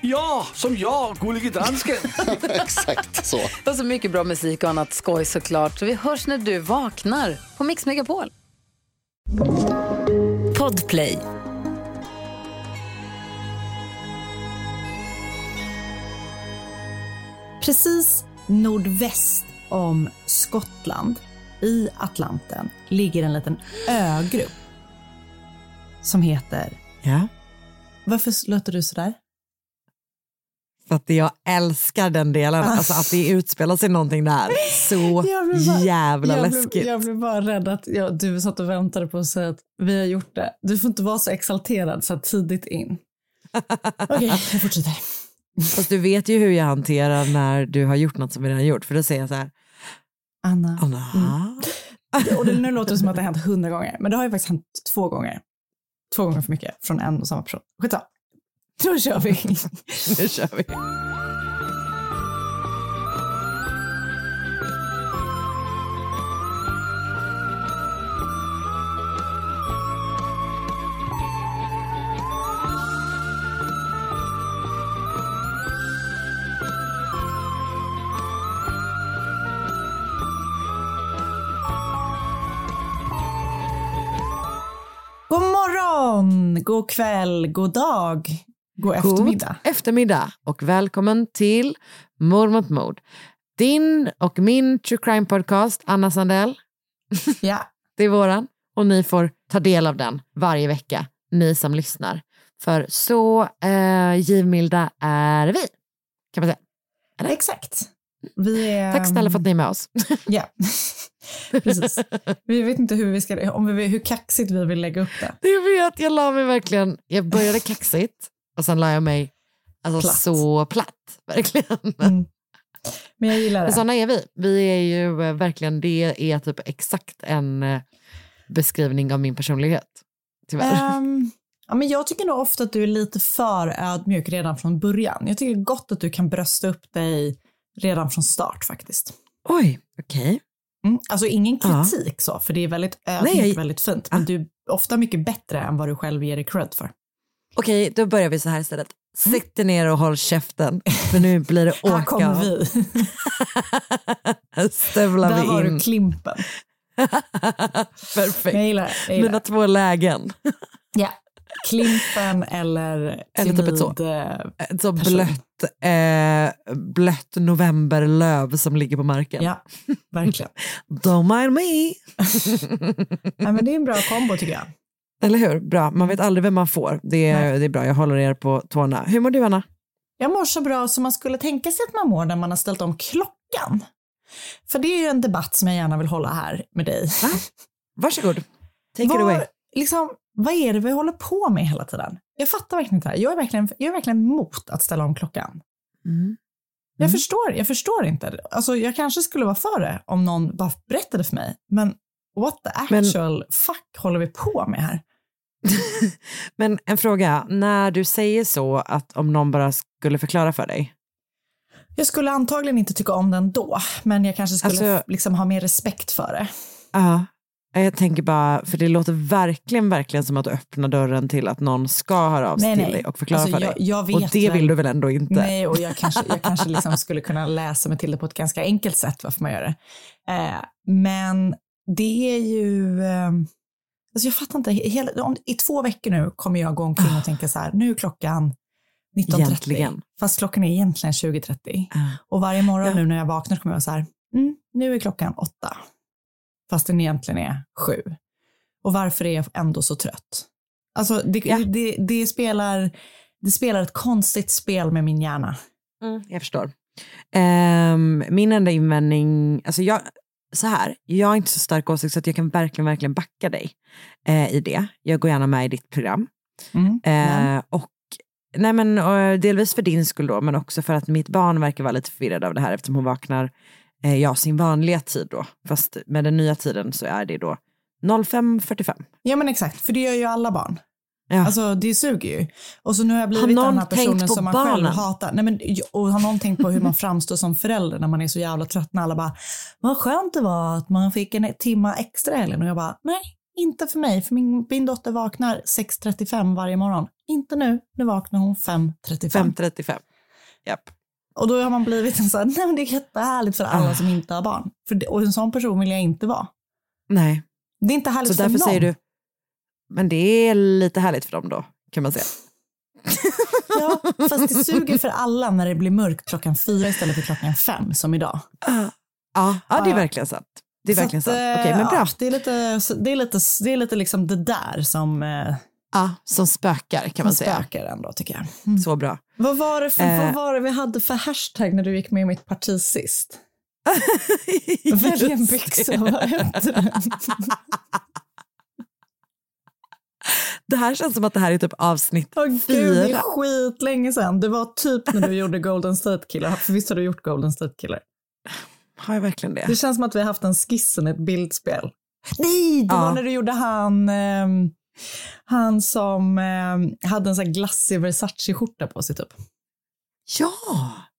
Ja, som jag, Gullige Dansken. Exakt så. Och så mycket bra musik och annat skoj såklart. Så vi hörs när du vaknar på Mix Megapol. Podplay. Precis nordväst om Skottland, i Atlanten, ligger en liten ögrupp som heter... Ja. Varför låter du sådär? För att jag älskar den delen, alltså att det utspelar sig någonting där. Så Jag bara- jävla jag läskigt. Blev, jag blev bara rädd att ja, du satt och väntade på att säga att vi har gjort det. Du får inte vara så exalterad så tidigt in. Okej, jag fortsätter. Fast du vet ju hur jag hanterar när du har gjort något som vi redan gjort, för då säger jag så här, Anna. Anna, Och det, nu låter det som att det har hänt hundra gånger, men det har ju faktiskt hänt två gånger. Två gånger för mycket från en och samma person. Skitsamma. Då kör vi. nu kör vi. God morgon, god kväll, god dag, god eftermiddag. God eftermiddag och välkommen till Mord mot mord. Din och min true crime podcast, Anna Sandell. Ja. Det är våran och ni får ta del av den varje vecka, ni som lyssnar. För så eh, givmilda är vi, kan man säga. Exakt. Vi är, Tack snälla för att ni är med oss. Ja, precis. Vi vet inte hur, vi ska, om vi, hur kaxigt vi vill lägga upp det. Jag vet, jag la mig verkligen, jag började kaxigt och sen la jag mig alltså, Platt. så platt. Verkligen. Mm. Men jag gillar Men det. sådana är vi. Vi är ju eh, verkligen, det är typ exakt en eh, beskrivning av min personlighet. Tyvärr. Ehm, ja, men jag tycker nog ofta att du är lite för ödmjuk redan från början. Jag tycker gott att du kan brösta upp dig redan från start faktiskt. Oj, okej. Mm. Alltså ingen Ja. kritik så, för det är väldigt ödmjukt, väldigt fint. Men Ah. du är ofta mycket bättre än vad du själv ger dig cred för. Okej, då börjar vi så här istället. Sitt dig ner och håll käften, för nu blir det åka Här kommer vi. Stövlar Där vi har in. du klimpen. Perfekt. Jag gillar. Jag gillar Mina två lägen. Ja. Klimpen eller Eller typ ett så. klamyd- Ett så blött, eh, blött novemberlöv som ligger på marken. Ja, verkligen. Don't mind me. Nej, men det är en bra kombo tycker jag. Eller hur? Bra. Man vet aldrig vem man får. Det är, Nej. det är bra. Jag håller er på tårna. Hur mår du, Anna? Jag mår så bra som man skulle tänka sig att man mår när man har ställt om klockan. För det är ju en debatt som jag gärna vill hålla här med dig. Varsågod. Take it Vad- away. Liksom, vad är det vi håller på med hela tiden? Jag fattar verkligen inte det här. Jag är verkligen, jag är verkligen emot att ställa om klockan. Mm. Jag, Mm. förstår, jag förstår inte. Alltså, jag kanske skulle vara för det om någon bara berättade för mig. Men what the Men- actual fuck håller vi på med här? Men en fråga. När du säger så att om någon bara skulle förklara för dig. Jag skulle antagligen inte tycka om den då, men jag kanske skulle Alltså- liksom ha mer respekt för det. Ja. Jag tänker bara, för det låter verkligen, verkligen som att du öppnar dörren till att någon ska höra av sig Nej, till nej. dig och förklara Alltså, för jag- dig. jag vet och det vill du väl ändå inte? Nej, och jag kanske, jag kanske liksom skulle kunna läsa mig till det på ett ganska enkelt sätt varför man gör det. Eh, men det är ju... Eh, Alltså jag fattar inte, hela, om, i två veckor nu kommer jag gå omkring och tänka så här, nu är klockan 19.30. Egentligen. Fast klockan är egentligen 20.30. Ah. Och varje morgon Ja. nu när jag vaknar kommer jag så här, mm, nu är klockan åtta. Fast den egentligen är sju. Och varför är jag ändå så trött? Alltså det, Ja. det, det, spelar, det spelar ett konstigt spel med min hjärna. Mm, jag förstår. Ehm, min enda invändning, alltså jag, så här, jag har inte så stark åsikt så att jag kan verkligen, verkligen backa dig eh, i det. Jag går gärna med i ditt program. Mm. Eh, och, nej men, och, delvis för din skull då, men också för att mitt barn verkar vara lite förvirrad av det här eftersom hon vaknar eh, ja, sin vanliga tid då. Fast med den nya tiden så är det då 05.45. Ja men exakt, för det gör ju alla barn. Ja. Alltså det suger ju. Och så nu har jag Har blivit någon den här personen som man själv barnen? hatar. Nej, men, och har någon tänkt på hur man framstår som förälder när man är så jävla trött när alla bara, vad skönt det var att man fick en timma extra helgen. Och jag bara, nej, inte för mig. För min, min dotter vaknar 6.35 varje morgon. Inte nu, nu vaknar hon 5.35. 5.35. Japp. Och då har man blivit en sån här, nej men det är jättehärligt för alla Ah. som inte har barn. För och en sån person vill jag inte vara. Nej, Det är inte härligt så för därför någon. säger du, men det är lite härligt för dem då, kan man säga. Ja, fast det suger för alla när det blir mörkt klockan fyra istället för klockan fem som idag. Ja, ja det är verkligen sant. Det är Så verkligen sant. eh, Okej, men bra. Ja, det, är lite, det, är lite, det är lite liksom det där som, eh, Ja, som spökar kan man säga. spökar ändå tycker jag. Mm. Så bra. Vad, var det för, Eh. vad var det vi hade för hashtag när du gick med i mitt parti sist? Välj en byxa, vad hette den? Det här känns som att det här är typ avsnitt Åh gud, det är fyra. skitlänge sedan. Det var typ när du gjorde Golden State Killer. För visst har du gjort Golden State Killer? Har jag verkligen det? Det känns som att vi har haft en skissen ett bildspel. Nej, det Ja. var när du gjorde han, ehm, han som ehm, hade en sån här glassig Versace-skjorta på sig typ. Ja,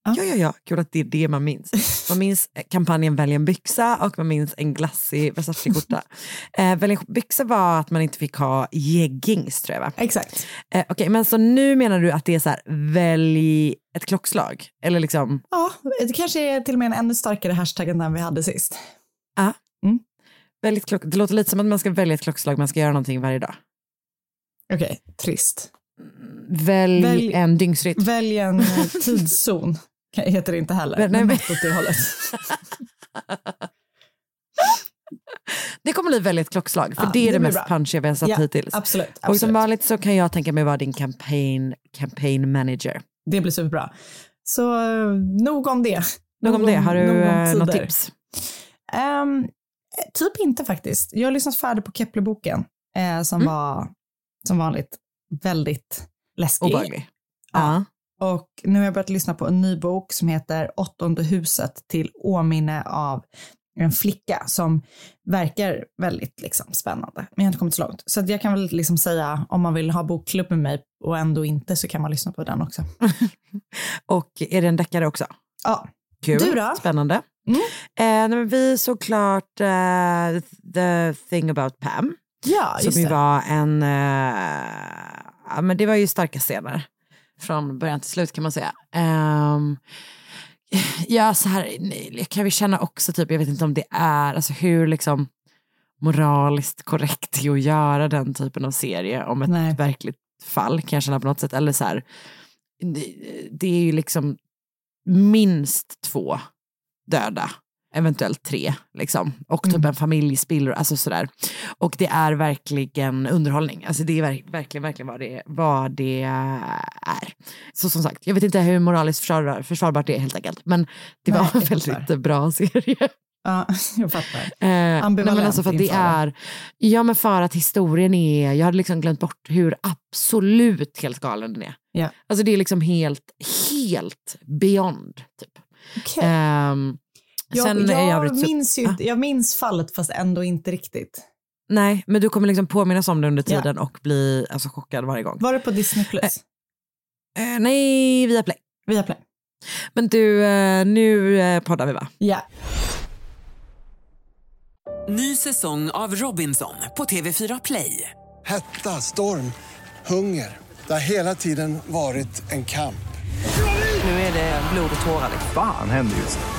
ja, ja, ja. Kul att det är det man minns. Man minns kampanjen Välj en byxa och man minns en glassig Versace-skjorta. eh, Välj en byxa var att man inte fick ha jeggings tror jag va? Exakt. Eh, Okej, men så nu menar du att det är så här, välj ett klockslag? Eller liksom, Ja, det kanske är till och med en ännu starkare hashtag än den vi hade sist. välj ett klock... det låter lite som att man ska välja ett klockslag, man ska göra någonting varje dag. Okej, trist. Välj, Välj- en dygnsrytm. Välj en eh, tidszon. Kan- Heter det inte heller. Nej, Men men- något det hållet. Det kommer bli väldigt klockslag, för Ja, det är det det, mest bra. punchiga vi har sett Ja, hittills. Absolut. Och som absolut. vanligt så kan jag tänka mig vara din campaign, campaign manager. Det blir superbra. Så eh, nog om det. Nog om det, har du eh, något tips? Ehm, typ inte faktiskt. Jag har lyssnat färdigt på Keplerboken eh, som Mm. var som vanligt väldigt läskig. Obehaglig. Ja. Ja. Och nu har jag börjat lyssna på en ny bok som heter Åttonde huset till åminne av en flicka som verkar väldigt liksom, spännande. Men jag har inte kommit så långt. Så jag kan väl liksom säga om man vill ha bokklubb med mig och ändå inte så kan man lyssna på den också. Och är det en deckare också? Ja, Kul, Du då? spännande. Mm. Eh, men vi såg klart eh, The thing about Pam, ja som just ju det. var en, eh, ja men det var ju starka scener från början till slut kan man säga. Ehm, ja, så här, nej, kan vi känna också typ, jag vet inte om det är, alltså hur liksom moraliskt korrekt det är att göra den typen av serie om ett Nej. verkligt fall kan jag känna på något sätt. Eller så här, det, det är ju liksom minst två döda, eventuellt tre, liksom. och typ Mm. en familjespillror, alltså sådär. Och det är verkligen underhållning, alltså det är verk, verkligen, verkligen vad det, vad det är. Så som sagt, jag vet inte hur moraliskt försvar, försvarbart det är helt enkelt, men det Nej, var en väldigt bra serie. Ja, jag fattar. Eh, nej, Ambivalent men alltså för att det är, ja men för att historien är, jag hade liksom glömt bort hur absolut helt galen den är. Ja. Alltså det är liksom helt, helt beyond. Typ. Okej. Ehm, Jag, sen jag, övrigt så- minns ju, Ah. jag minns fallet fast ändå inte riktigt. Nej, men du kommer liksom påminnas om det under Ja. tiden och bli alltså, chockad varje gång. Var det på Disney Plus? Eh, nej, via Play. Via Play. Men du, eh, nu eh, poddar vi va? Ja. Ny säsong av Robinson på TV4 Play. Hetta, storm, hunger. Det har hela tiden varit en kamp. Nu är det blod och tårar. Fan händer just nu.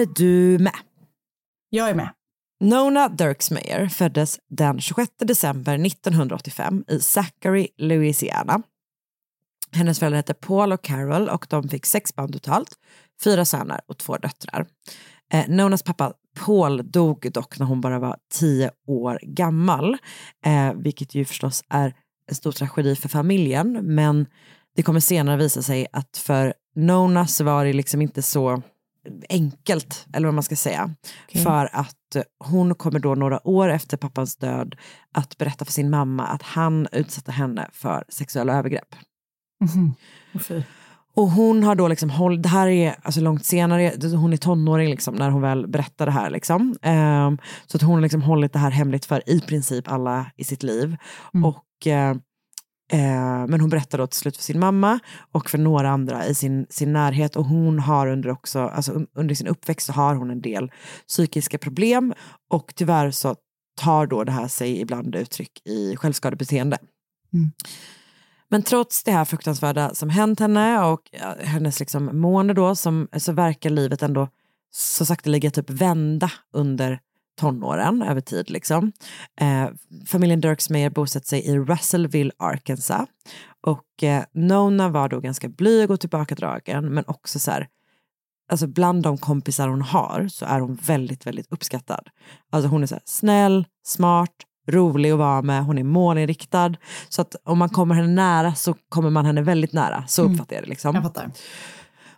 Är du med? Jag är med. Nona Dirksmeyer föddes den 26 december 1985 i Zachary, Louisiana. Hennes föräldrar hette Paul och Carol och de fick sex barn totalt, fyra söner och två döttrar. Eh, Nonas pappa Paul dog dock när hon bara var tio år gammal, eh, vilket ju förstås är en stor tragedi för familjen, men det kommer senare visa sig att för Nona så var det liksom inte så enkelt, eller vad man ska säga. Okej. För att hon kommer då några år efter pappans död att berätta för sin mamma att han utsatte henne för sexuella övergrepp. Fy. Och hon har då liksom hållit, det här är alltså långt senare, hon är tonåring liksom när hon väl berättar det här liksom. Ehm, så att hon har liksom hållit det här hemligt för i princip alla i sitt liv. Och, eh, eh, men hon berättar då till slut för sin mamma och för några andra i sin, sin närhet. Och hon har under också, alltså un- under sin uppväxt så har hon en del psykiska problem. Och tyvärr så tar då det här sig ibland uttryck i självskadebeteende. Men trots det här fruktansvärda som hänt henne och ja, hennes liksom mående då som, så verkar livet ändå så sakteliga typ vända under tonåren över tid. Liksom. Eh, familjen Dirksmeyer bosatte sig i Russellville, Arkansas. Och eh, Nona var då ganska blyg och tillbakadragen men också så här, alltså bland de kompisar hon har så är hon väldigt, väldigt uppskattad. Alltså hon är så här, snäll, smart, rolig att vara med, hon är målinriktad. Så att om man kommer henne nära så kommer man henne väldigt nära. Så Mm. uppfattar jag det. Liksom. Jag fattar.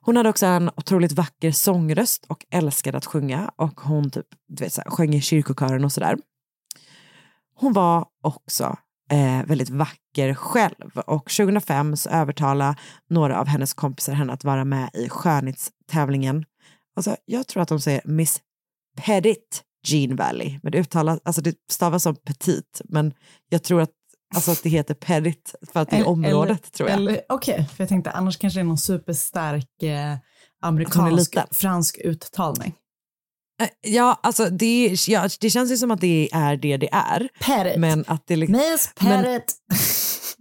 Hon hade också en otroligt vacker sångröst och älskade att sjunga och hon typ, du vet, så här, sjöng i kyrkokören och sådär. Hon var också eh, väldigt vacker själv och 2005 så övertalade några av hennes kompisar henne att vara med i skönhetstävlingen. Alltså, jag tror att de säger Miss Pettit Jean Valley, men det uttalas, alltså det stavas som petit, men jag tror att, alltså att det heter Pettit för att det är området eller- tror jag. Okej, för jag tänkte annars kanske det är någon superstark eh, amerikansk, fransk uttalning. Eh, Ja, alltså det, ja, det känns ju som att det är det det är. Pettit. Men att det liksom, Miss men- Pettit.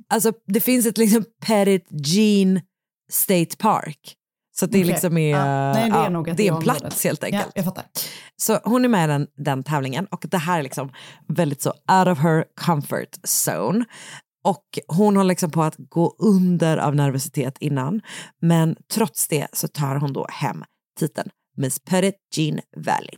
alltså det finns ett liksom Pettit Jean State Park. Så det Okej. liksom är, Ja, nej, det är ja, det är en plats helt enkelt. Ja, jag fattar. Så hon är med i den, den tävlingen och det här är liksom väldigt så out of her comfort zone. Och hon håller liksom på att gå under av nervositet innan. Men trots det så tar hon då hem titeln Miss Pettit Jean Valley.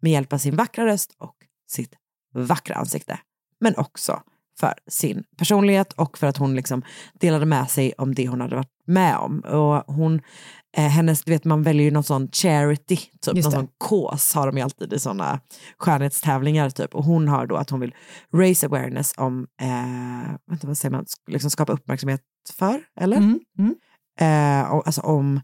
Med hjälp av sin vackra röst och sitt vackra ansikte. Men också för sin personlighet och för att hon liksom delade med sig om det hon hade varit med om. Och hon, eh, hennes, du vet man väljer ju någon sån charity, typ någon sån kås har de ju alltid i sådana skönhetstävlingar typ. Och hon har då att hon vill raise awareness om, eh, vänta, vad säger man, liksom skapa uppmärksamhet för, eller? Mm, mm. Eh, och, alltså om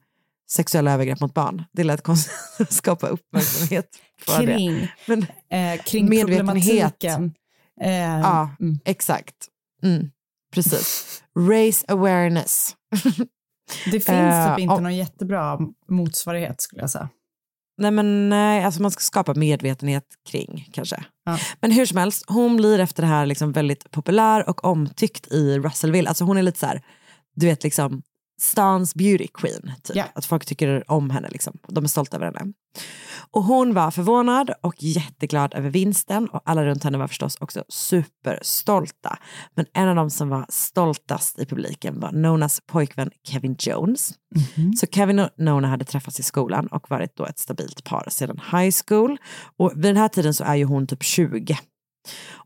sexuella övergrepp mot barn. Det lät konstigt att skapa uppmärksamhet för Kring, det. Men, eh, kring problematiken. Eh, ja, mm. exakt. Mm, precis. Raise awareness. Det finns Eh, typ inte om- någon jättebra motsvarighet skulle jag säga. Nej men nej, alltså man ska skapa medvetenhet kring kanske. Ja. Men hur som helst, hon blir efter det här liksom väldigt populär och omtyckt i Russellville. Alltså hon är lite så här, du vet liksom stans beauty queen. Typ. Ja. Att folk tycker om henne, liksom. de är stolta över henne. Och hon var förvånad och jätteglad över vinsten och alla runt henne var förstås också superstolta. Men en av dem som var stoltast i publiken var Nonas pojkvän Kevin Jones. Så Kevin och Nona hade träffats i skolan och varit då ett stabilt par sedan high school. Och vid den här tiden så är ju hon typ 20.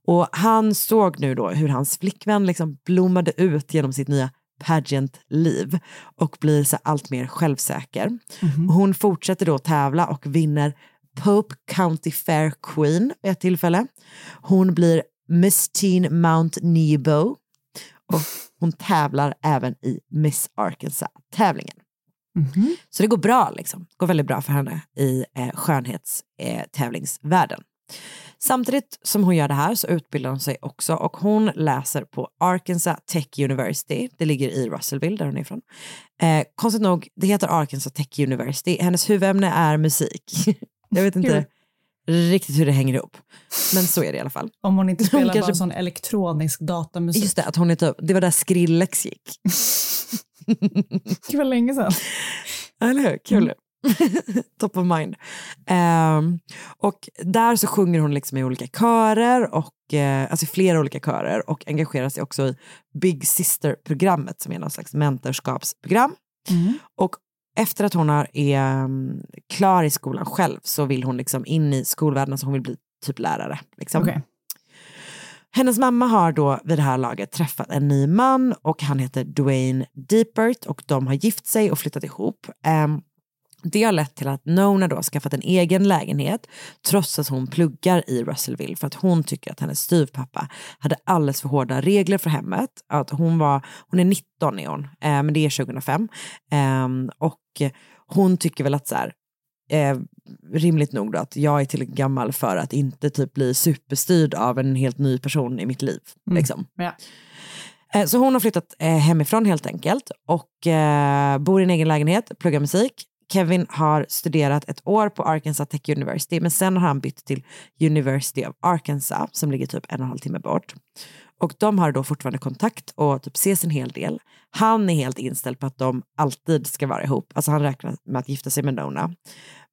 Och han såg nu då hur hans flickvän liksom blommade ut genom sitt nya pageant-liv och blir så allt mer självsäker. Och hon fortsätter då tävla och vinner Pope County Fair Queen vid ett tillfälle. Hon blir Miss Teen Mount Nebo och hon tävlar även i Miss Arkansas-tävlingen. Så det går bra, liksom. det går väldigt bra för henne i eh, skönhetstävlingsvärlden. Samtidigt som hon gör det här så utbildar hon sig också och hon läser på Arkansas Tech University. Det ligger i Russellville där hon är ifrån. Eh, konstigt nog, det heter Arkansas Tech University. Hennes huvudämne är musik. Jag vet inte riktigt hur det hänger ihop. Men så är det i alla fall. Om hon inte spelar kanske- bara sån elektronisk datamusik. Just det, att hon är typ, det var där Skrillex gick. Det var länge sedan. Eller hur? Kul. Top of mind. Ehm, och där så sjunger hon liksom i olika körer, och, eh, alltså i flera olika körer och engagerar sig också i Big Sister-programmet som är någon slags mentorskapsprogram. Och efter att hon är um, klar i skolan själv så vill hon liksom in i skolvärlden, alltså hon vill bli typ lärare. Liksom. Okej. Hennes mamma har då vid det här laget träffat en ny man och han heter Dwayne Deepert och de har gift sig och flyttat ihop. Ehm, det har lett till att Nona då har skaffat en egen lägenhet trots att hon pluggar i Russellville för att hon tycker att hennes styvpappa hade alldeles för hårda regler för hemmet. Att hon, var, hon är 19 är hon, eh, men det är 2005. Ehm, och hon tycker väl att så här, eh, rimligt nog då att jag är tillräckligt gammal för att inte typ bli superstyrd av en helt ny person i mitt liv. Liksom. Ja. Eh, Så hon har flyttat eh, hemifrån helt enkelt och eh, bor i en egen lägenhet, pluggar musik. Kevin har studerat ett år på Arkansas Tech University men sen har han bytt till University of Arkansas som ligger typ en och en halv timme bort. Och de har då fortfarande kontakt och typ ses en hel del. Han är helt inställd på att de alltid ska vara ihop. Alltså han räknar med att gifta sig med Nona.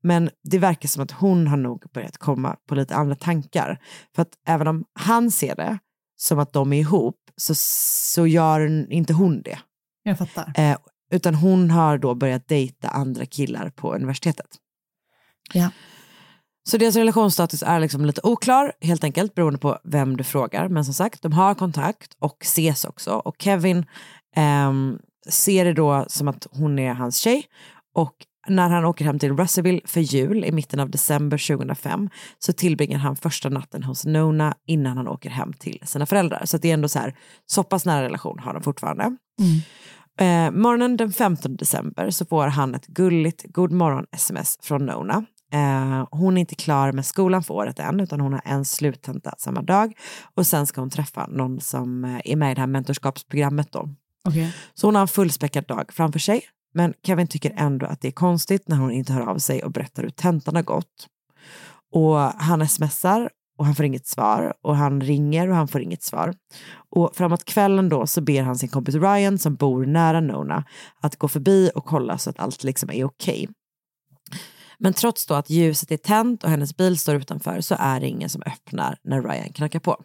Men det verkar som att hon har nog börjat komma på lite andra tankar. För att även om han ser det som att de är ihop så, så gör inte hon det. Jag fattar. Eh, utan hon har då börjat dejta andra killar på universitetet. Ja. Så deras relationsstatus är liksom lite oklar, helt enkelt beroende på vem du frågar. Men som sagt, de har kontakt och ses också. Och Kevin ehm, ser det då som att hon är hans tjej. Och när han åker hem till Russellville för jul i mitten av december 2005 så tillbringar han första natten hos Nona innan han åker hem till sina föräldrar. Så det är ändå så här, så pass nära relation har de fortfarande. Eh, morgonen den 15 december så får han ett gulligt god morgon-sms från Nona. Eh, hon är inte klar med skolan för året än utan hon har en sluttenta samma dag och sen ska hon träffa någon som eh, är med i det här mentorskapsprogrammet då. Okej. Så hon har en fullspäckad dag framför sig men Kevin tycker ändå att det är konstigt när hon inte hör av sig och berättar hur tentan har gått. Och han smsar och han får inget svar och han ringer och han får inget svar. Och framåt kvällen då så ber han sin kompis Ryan som bor nära Nona att gå förbi och kolla så att allt liksom är okej. Men trots då att ljuset är tänt och hennes bil står utanför så är det ingen som öppnar när Ryan knackar på.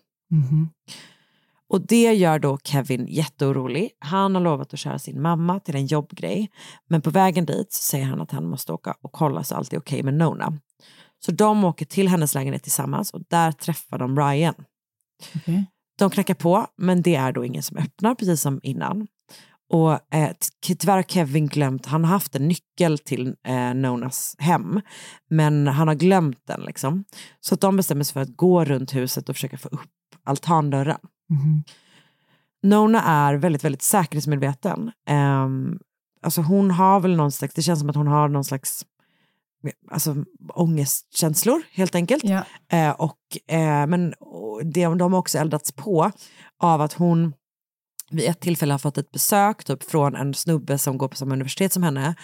Och det gör då Kevin jätteorolig. Han har lovat att köra sin mamma till en jobbgrej. Men på vägen dit så säger han att han måste åka och kolla så allt är okej med Nona. Så de åker till hennes lägenhet tillsammans och där träffar de Ryan. Okej. De knackar på men det är då ingen som öppnar precis som innan. Och eh, ty- tyvärr har Kevin glömt, han har haft en nyckel till eh, Nonas hem men han har glömt den liksom. Så de bestämmer sig för att gå runt huset och försöka få upp altandörren. Nona är väldigt, väldigt säkerhetsmedveten. Um, alltså hon har väl någon slags, det känns som att hon har någon slags alltså, ångestkänslor helt enkelt. Eh, och, eh, men det, de har också eldats på av att hon vid ett tillfälle har fått ett besök typ, från en snubbe som går på samma universitet som henne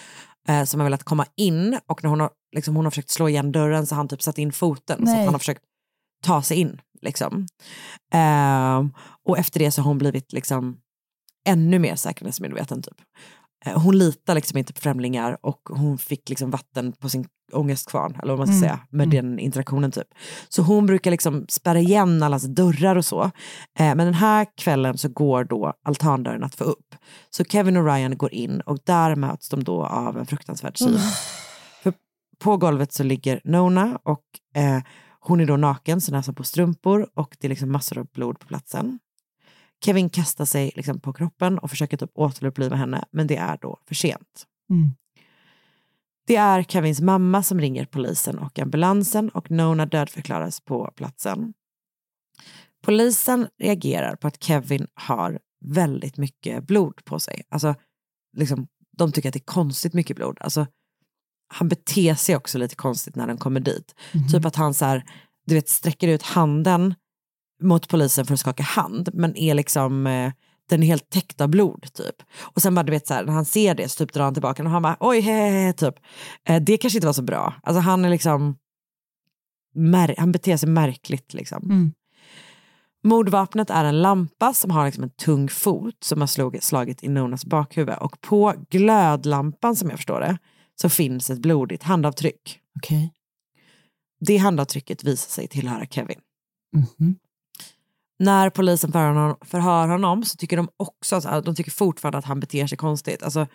eh, som har velat komma in och när hon har, liksom, hon har försökt slå igen dörren så har han typ satt in foten så Nej. att han har försökt ta sig in. Liksom. Ehm, och efter det så har hon blivit liksom ännu mer säkerhetsmedveten. Typ. Eh, Hon litar liksom inte på främlingar och hon fick liksom vatten på sin ångestkvarn, eller vad man ska Mm. säga, med den interaktionen typ. Så hon brukar liksom spärra igen allas dörrar och så. Eh, men den här kvällen så går då altandörren att få upp. Så Kevin och Ryan går in och där möts de då av en fruktansvärd syn. För på golvet så ligger Nona och eh, hon är då naken, så nästan på strumpor och det är liksom massor av blod på platsen. Kevin kastar sig liksom på kroppen och försöker typ återuppliva henne, men det är då för sent. Mm. Det är Kevins mamma som ringer polisen och ambulansen och Nona dödförklaras på platsen. Polisen reagerar på att Kevin har väldigt mycket blod på sig. Alltså, liksom, de tycker att det är konstigt mycket blod. Alltså, han beter sig också lite konstigt när den kommer dit. Typ att han så här, du vet, sträcker ut handen mot polisen för att skaka hand, men är liksom, eh, den är helt täckt av blod typ. Och sen bara du vet så här, när han ser det så typ drar han tillbaka och han bara oj hehehe typ. Eh, det kanske inte var så bra. Alltså han är liksom, han beter sig märkligt liksom. Mm. Mordvapnet är en lampa som har liksom en tung fot som har slagit, slagit i Nonas bakhuvud och på glödlampan som jag förstår det så finns ett blodigt handavtryck. Okej. Det handavtrycket visar sig tillhöra Kevin. Mhm. När polisen förhör honom, förhör honom så tycker de också att de tycker fortfarande att han beter sig konstigt. Alltså,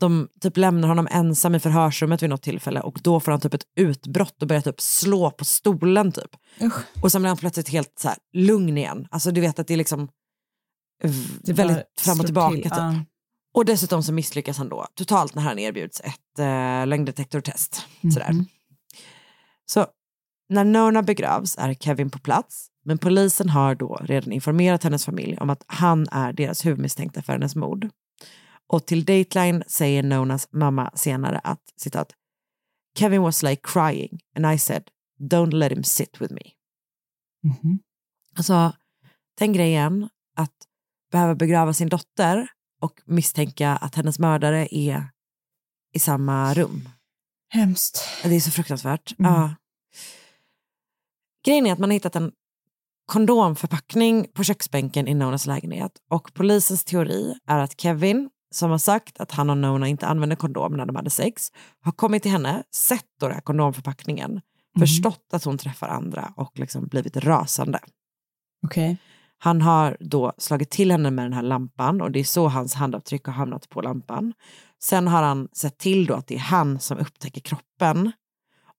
de typ lämnar honom ensam i förhörsrummet vid något tillfälle och då får han typ ett utbrott och börjar typ slå på stolen typ. Usch. Och sen blir han plötsligt helt så här lugn igen. Alltså du vet att det är liksom Det väldigt fram och tillbaka. till, Typ. ja. Och dessutom så misslyckas han då totalt när han erbjuds ett äh, lögndetektortest. Sådär. Mhm. Så när Nona begravs är Kevin på plats, men polisen har då redan informerat hennes familj om att han är deras huvudmisstänkta för hennes mord. Och till Dateline säger Nonas mamma senare att citat Kevin was like crying and I said don't let him sit with me. Mhm. Alltså den grejen att behöva begrava sin dotter och misstänka att hennes mördare är i samma rum. Hemskt. Det är så fruktansvärt. Mm. Ja. Grejen är att man har hittat en kondomförpackning på köksbänken i Nonas lägenhet och polisens teori är att Kevin, som har sagt att han och Nona inte använde kondom när de hade sex, har kommit till henne, sett då den här kondomförpackningen, förstått att hon träffar andra och liksom blivit rasande. Okej. Han har då slagit till henne med den här lampan och det är så hans handavtryck har hamnat på lampan. Sen har han sett till då att det är han som upptäcker kroppen.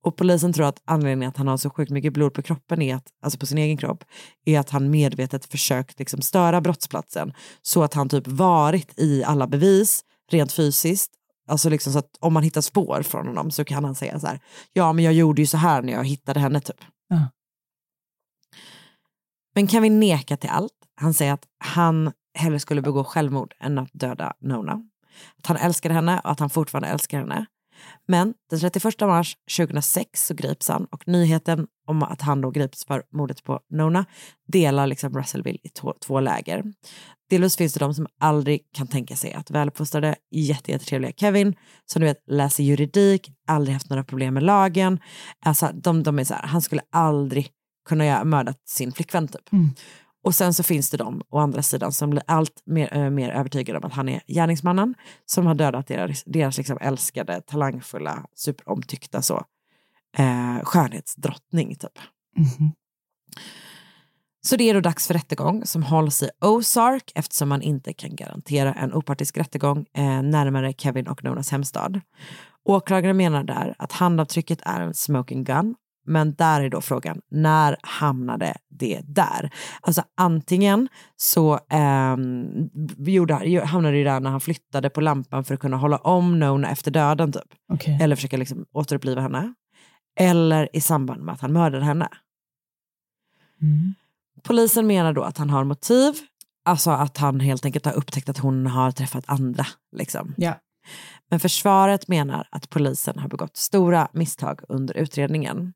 Och polisen tror att anledningen att han har så sjukt mycket blod på kroppen, är att, alltså på sin egen kropp, är att han medvetet försökt liksom störa brottsplatsen. Så att han typ varit i alla bevis, rent fysiskt. Alltså liksom så att om man hittar spår från honom så kan han säga så här, ja men jag gjorde ju så här när jag hittade henne typ. Ja. Men Kevin nekar till allt. Han säger att han hellre skulle begå självmord än att döda Nona. Att han älskade henne och att han fortfarande älskar henne. Men den 31 mars 2006 så grips han och nyheten om att han då grips för mordet på Nona delar liksom Russellville i två, läger. Delvis finns det de som aldrig kan tänka sig att väluppfostrade, jättetrevliga Kevin, som du vet läser juridik, aldrig haft några problem med lagen. Alltså, de, de är så här, han skulle aldrig kunna mörda sin flickvän typ. Mm. Och sen så finns det de å andra sidan som blir allt mer, mer övertygade om att han är gärningsmannen som har dödat deras, deras liksom älskade, talangfulla, superomtyckta så, eh, skönhetsdrottning typ. Mhm. Så det är då dags för rättegång som hålls i Ozark eftersom man inte kan garantera en opartisk rättegång eh, närmare Kevin och Nonas hemstad. Åklagaren menar där att handavtrycket är en smoking gun men där är då frågan, när hamnade det där? Alltså antingen så ehm, gjorde, hamnade det där när han flyttade på lampan för att kunna hålla om Nona efter döden typ. Okej. Eller försöka liksom återuppliva henne. Eller i samband med att han mördade henne. Mm. Polisen menar då att han har motiv, alltså att han helt enkelt har upptäckt att hon har träffat andra. Liksom. Ja. Men försvaret menar att polisen har begått stora misstag under utredningen.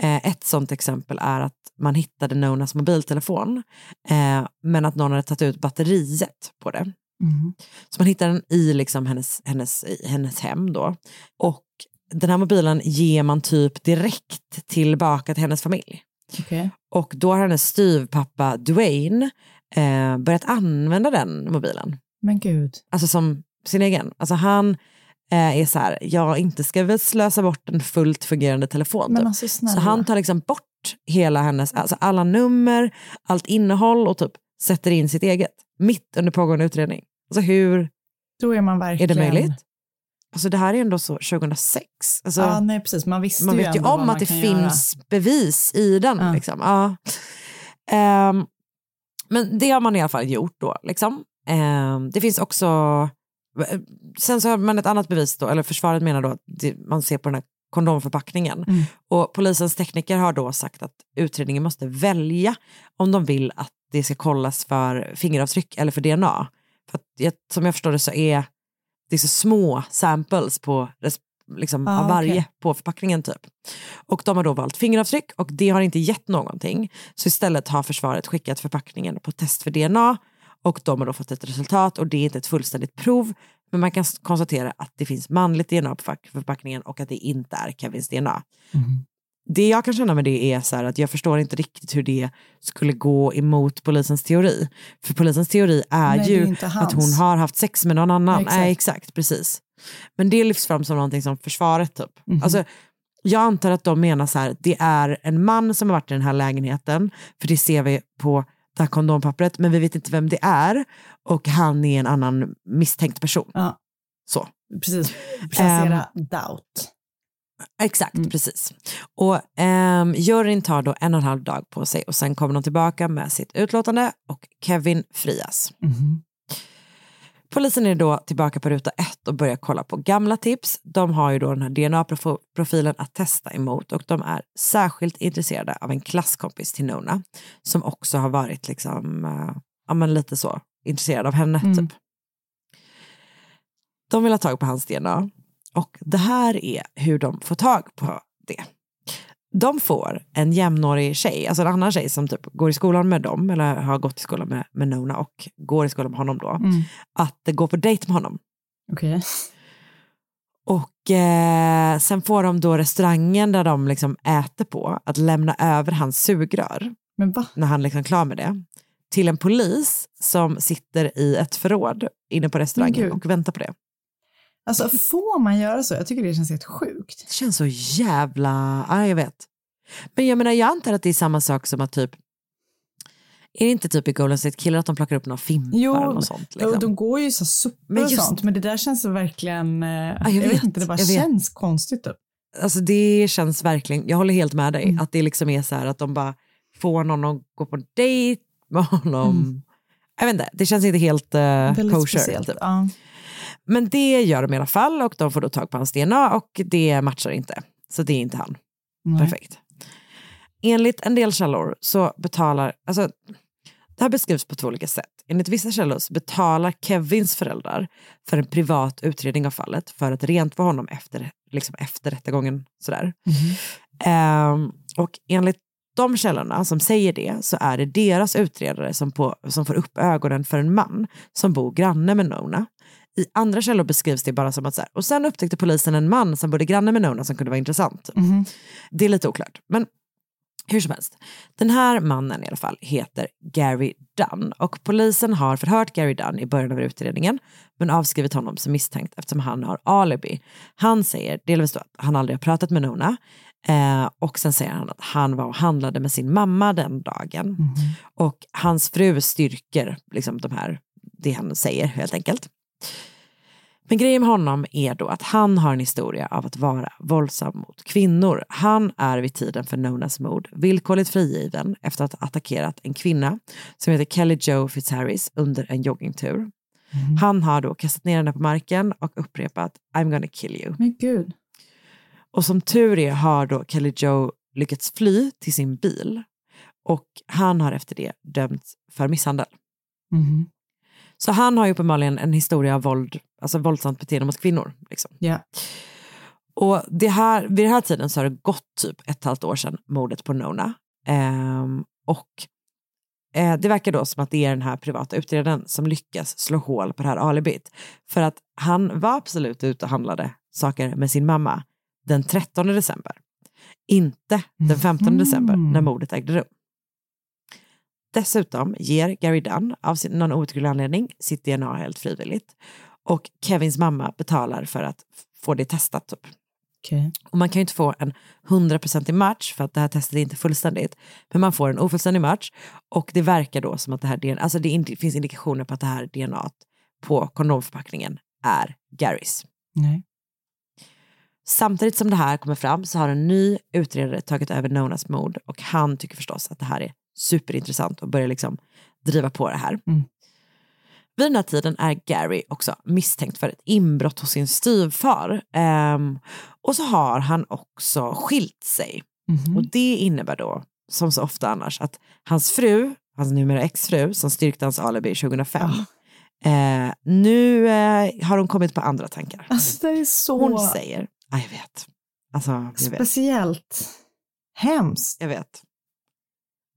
Eh, ett sånt exempel är att man hittade Nonas mobiltelefon eh, men att någon hade tagit ut batteriet på det. Mhm. Så man hittar den i liksom hennes, hennes, hennes hem då. Och den här mobilen ger man typ direkt tillbaka till hennes familj. Okej. Och då har hennes styvpappa Dwayne eh, börjat använda den mobilen. Men gud. Alltså som sin egen. Alltså han eh, är så här, jag inte ska väl slösa bort en fullt fungerande telefon. Men typ. alltså, så han tar liksom bort hela hennes, alltså alla nummer, allt innehåll och typ sätter in sitt eget. Mitt under pågående utredning. Alltså hur Då är man är verkligen... det möjligt? Alltså det här är ändå så 2006. Alltså, Ja, nej precis. Man visste man ju vet ju om att det finns bevis i den. Liksom. Ja. Ehm, men det har man i alla fall gjort då. Liksom. Ehm, det finns också, sen så har man ett annat bevis då, eller försvaret menar då att det, man ser på den här kondomförpackningen. Mm. Och polisens tekniker har då sagt att utredningen måste välja om de vill att det ska kollas för fingeravtryck eller för DNA. För att, som jag förstår det så är det är så små samples på, liksom, Ah, av varje okej. på förpackningen typ. Och de har då valt fingeravtryck och det har inte gett någonting. Så istället har försvaret skickat förpackningen på test för DNA och de har då fått ett resultat och det är inte ett fullständigt prov. Men man kan konstatera att det finns manligt DNA på förpack- förpackningen och att det inte är Kevins DNA. Det jag kan känna med det är så att jag förstår inte riktigt hur det skulle gå emot polisens teori. För polisens teori är Nej, är ju inte att hon har haft sex med någon annan. Exakt. Nej, exakt, precis. Men det lyfts fram som någonting som försvaret typ. Mhm. Alltså, jag antar att de menar så här, det är en man som har varit i den här lägenheten, för det ser vi på det här kondompappret, men vi vet inte vem det är och han är en annan misstänkt person. Ja. Så. Precis, placera Ehm, doubt. Exakt, precis. Och ehm, juryn tar då en och en halv dag på sig och sen kommer de tillbaka med sitt utlåtande och Kevin frias. Polisen är då tillbaka på ruta ett och börjar kolla på gamla tips. De har ju då den här DNA-profilen att testa emot och de är särskilt intresserade av en klasskompis till Nona som också har varit liksom, eh, ja men lite så intresserad av henne Mm. typ. De vill ha tag på hans DNA och det här är hur de får tag på det. De får en jämnårig tjej, alltså en annan tjej som typ går i skolan med dem, eller har gått i skolan med, med Nona och går i skolan med honom då, Mm. att gå på dejt med honom. Okej. Och eh, sen får de då restaurangen där de liksom äter på att lämna över hans sugrör, när han liksom är klar med det, till en polis som sitter i ett förråd inne på restaurangen och väntar på det. Alltså får man göra så? Jag tycker det känns helt sjukt. Det känns så jävla, ja jag vet. Men jag menar jag antar att det är samma sak som att typ, är det inte typ i Golden State Killer att de plockar upp några fimpar Jo, något sånt? Liksom? och de går ju så suppor Men och just- sånt, men det där känns verkligen, eh, jag, jag vet, vet, inte, det bara jag vet. känns konstigt typ. Alltså det känns verkligen, jag håller helt med dig, Mm. att det liksom är så här att de bara får någon att gå på dejt med honom. Jag vet inte, det känns inte helt uh, Väldigt kosher. speciellt. Typ. Ja. Men det gör de i alla fall och de får då tag på hans DNA och det matchar inte. Så det är inte han. Nej. Perfekt. Enligt en del källor så betalar, alltså det här beskrivs på två olika sätt. Enligt vissa källor så betalar Kevins föräldrar för en privat utredning av fallet för att rent för honom efter, liksom efter rättegången. Sådär. Ehm, och enligt de källorna som säger det så är det deras utredare som, på, som får upp ögonen för en man som bor granne med Nona. I andra källor beskrivs det bara som att så här, och sen upptäckte polisen en man som bodde granne med Nona som kunde vara intressant. Det är lite oklart. Men hur som helst, den här mannen i alla fall heter Gary Dunn och polisen har förhört Gary Dunn i början av utredningen men avskrivit honom som misstänkt eftersom han har alibi. Han säger delvis då att han aldrig har pratat med Nona eh, och sen säger han att han var och handlade med sin mamma den dagen och hans fru styrker liksom de här, det han säger helt enkelt. Men grejen med honom är då att han har en historia av att vara våldsam mot kvinnor. Han är vid tiden för Nonas mord villkorligt frigiven efter att ha attackerat en kvinna som heter Kelly Joe Fitzharris under en joggingtur. Han har då kastat ner henne på marken och upprepat I'm gonna kill you. Men gud. Och som tur är har då Kelly Joe lyckats fly till sin bil och han har efter det dömts för misshandel. Mhm. Så han har ju uppenbarligen en historia av våld, alltså våldsamt beteende mot kvinnor. Liksom. Ja. Och det här, vid den här tiden så har det gått typ ett halvt år sedan mordet på Nona. Ehm, och eh, det verkar då som att det är den här privata utredaren som lyckas slå hål på det här alibit. För att han var absolut ute och handlade saker med sin mamma den 13 december. Inte den 15 december när mordet ägde rum. Dessutom ger Gary Dunn av sin, någon outgrundlig anledning sitt DNA helt frivilligt. Och Kevins mamma betalar för att få det testat. Typ. Okay. Och man kan ju inte få en 100% match för att det här testet är inte fullständigt. Men man får en ofullständig match och det verkar då som att det här DNA, alltså det in, finns indikationer på att det här DNA på kondomförpackningen är Garys. Nej. Samtidigt som det här kommer fram så har en ny utredare tagit över Nonas mord och han tycker förstås att det här är superintressant och börjar liksom driva på det här. Mm. Vid den här tiden är Gary också misstänkt för ett inbrott hos sin styvfar. Um, och så har han också skilt sig. Mhm. Och det innebär då, som så ofta annars, att hans fru, hans numera exfru, som styrkte hans alibi 2005, eh, nu eh, har hon kommit på andra tankar. Alltså det är så Hon säger, ja jag vet. Alltså, jag vet. speciellt hemskt. Jag vet.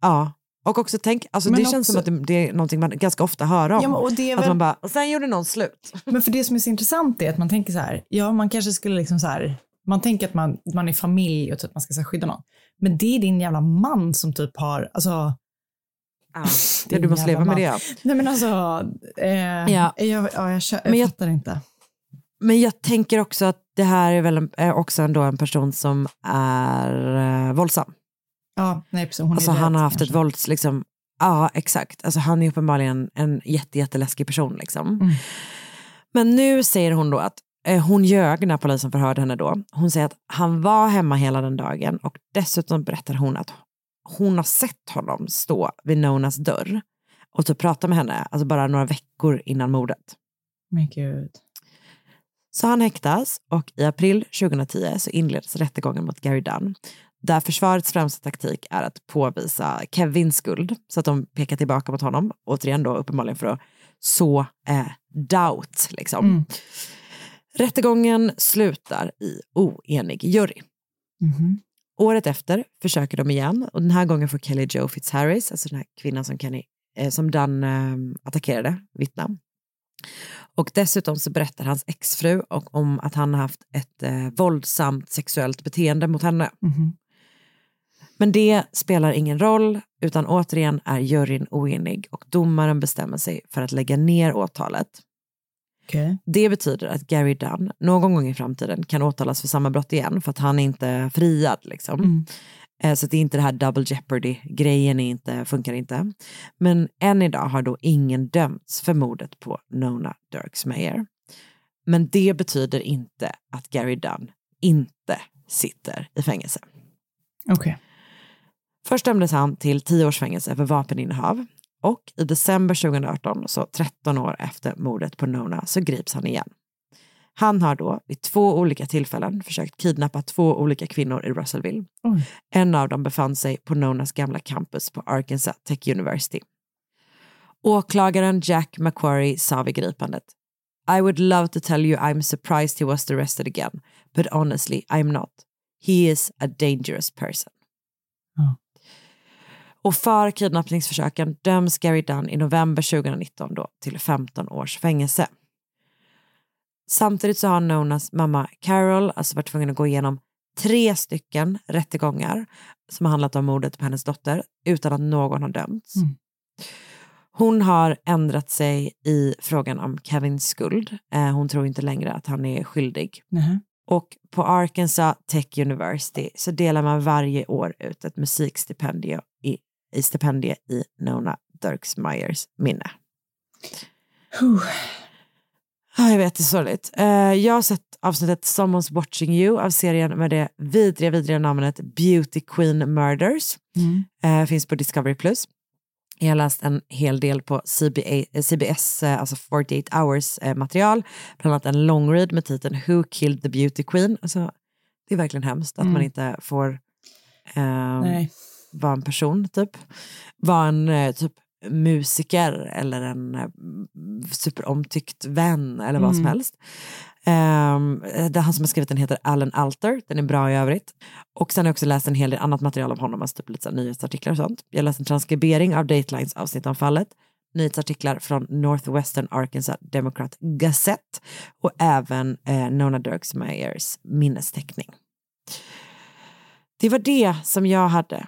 Ja, och också tänk, alltså Men det känns som också- att det, det är någonting man ganska ofta hör om. Ja, och det är Att väl- man bara, och sen gjorde någon slut. Men för det som är så intressant är att man tänker så här, ja man kanske skulle liksom så här, man tänker att man, man är familj och typ man ska så här, skydda någon. Men det är din jävla man som typ har, alltså. Ja, din du måste leva med man. det. Nej men alltså, eh, Ja. jag, ja, jag, kö- jag Men jag- fattar inte. Men jag tänker också att det här är väl en, är också ändå en person som är eh, våldsam. Ja, nej precis. Hon Alltså han har haft kanske. ett vålds, liksom, ja exakt. Alltså han är uppenbarligen en jätte, jätteläskig person liksom. Mm. Men nu säger hon då att eh, hon ljög när polisen förhörde henne då. Hon säger att han var hemma hela den dagen och dessutom berättar hon att hon har sett honom stå vid Nonas dörr och typ prata med henne, alltså bara några veckor innan mordet. Men gud. Så han häktas och i april 2010 så inleds rättegången mot Gary Dunn där försvarets främsta taktik är att påvisa Kevins skuld så att de pekar tillbaka mot honom, återigen då uppenbarligen för att så eh, doubt. Liksom. Mm. Rättegången slutar i oenig jury. Mhm. Året efter försöker de igen och den här gången får Kelly Joe Fitzharris, alltså den här kvinnan som, Kenny, eh, som Dunn eh, attackerade, vittna. Och dessutom så berättar hans exfru om att han har haft ett eh, våldsamt sexuellt beteende mot henne. Mhm. Men det spelar ingen roll, utan återigen är juryn oenig och domaren bestämmer sig för att lägga ner åtalet. Okej. Det betyder att Gary Dunn någon gång i framtiden kan åtalas för samma brott igen för att han är inte friad. Liksom. Mm. Eh, Så det är inte det här double jeopardy-grejen inte, funkar inte. Men än idag har då ingen dömts för mordet på Nona Dirksmeyer. Men det betyder inte att Gary Dunn inte sitter i fängelse. Okej. Först dömdes han till 10 års fängelse för vapeninnehav och i december 2018, så 13 år efter mordet på Nona, så grips han igen. Han har då vid två olika tillfällen försökt kidnappa två olika kvinnor i Russellville. Oj. En av dem befann sig på Nonas gamla campus på Arkansas Tech University. Åklagaren Jack McQuarrie sa vid gripandet I would love to tell you I'm surprised he was arrested again, but honestly I'm not. He is a dangerous person. Och för kidnappningsförsöken döms Gary Dunn i november 2019 då till 15 års fängelse. Samtidigt så har Nonas mamma Carol alltså varit tvungen att gå igenom tre stycken rättegångar som har handlat om mordet på hennes dotter utan att någon har dömts. Mm. Hon har ändrat sig i frågan om Kevins skuld. Eh, hon tror inte längre att han är skyldig. Nähä. Och på Arkansas Tech University så delar man varje år ut ett musikstipendium i, i stipendie i Nona Dirksmeyers minne. Huh. Ja, jag vet, det är sorgligt. Eh, jag har sett avsnittet Someone's watching you av serien med det vidriga, vidriga namnet Beauty Queen Murders. Mm. Eh, finns på Discovery+. Plus. Jag har läst en hel del på CBA, eh, CBS, alltså 48 hours material. Bland annat en long read med titeln Who killed the beauty queen? Alltså, det är verkligen hemskt att Mm. man inte får eh, Vara en person, typ. Vara en eh, typ musiker eller en eh, superomtyckt vän eller vad som Mm. helst. Um, det han som har skrivit den heter Alan Alter, den är bra i övrigt. Och sen har jag också läst en hel del annat material om honom, alltså typ lite nyhetsartiklar och sånt. Jag har läst en transkribering av Datelines avsnitt om fallet, nyhetsartiklar från Northwestern Arkansas Democrat Gazette och även eh, Nona Dirksmeyers minnesteckning. Det var det som jag hade.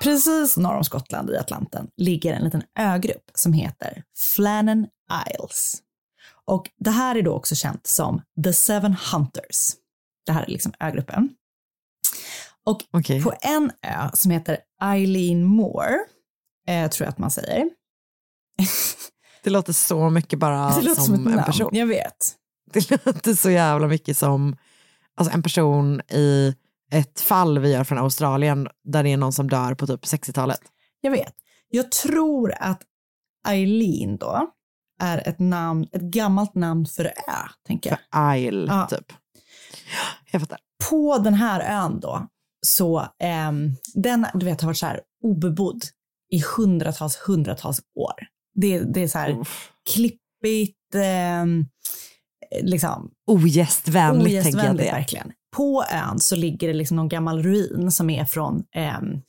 Precis norr om Skottland i Atlanten ligger en liten ögrupp som heter Flannan Isles. Och det här är då också känt som The Seven Hunters. Det här är liksom ögruppen. Och på en ö som heter Eileen Moore, eh, tror jag att man säger. Det låter så mycket bara som, som en namn, person. jag vet. Det låter så jävla mycket som alltså en person i ett fall vi gör från Australien där det är någon som dör på typ 60-talet. Jag vet. Jag tror att Eileen då är ett namn, ett gammalt namn för ö, tänker jag. För Isle, Ja. typ. Jag fattar. På den här ön då, så ehm, den du vet, har varit så här obebodd i hundratals, hundratals år. Det, det är så här klippigt, ehm, liksom. Ogästvänligt tänker jag ogästvänligt det. verkligen. På ön så ligger det liksom någon gammal ruin som är från ehm,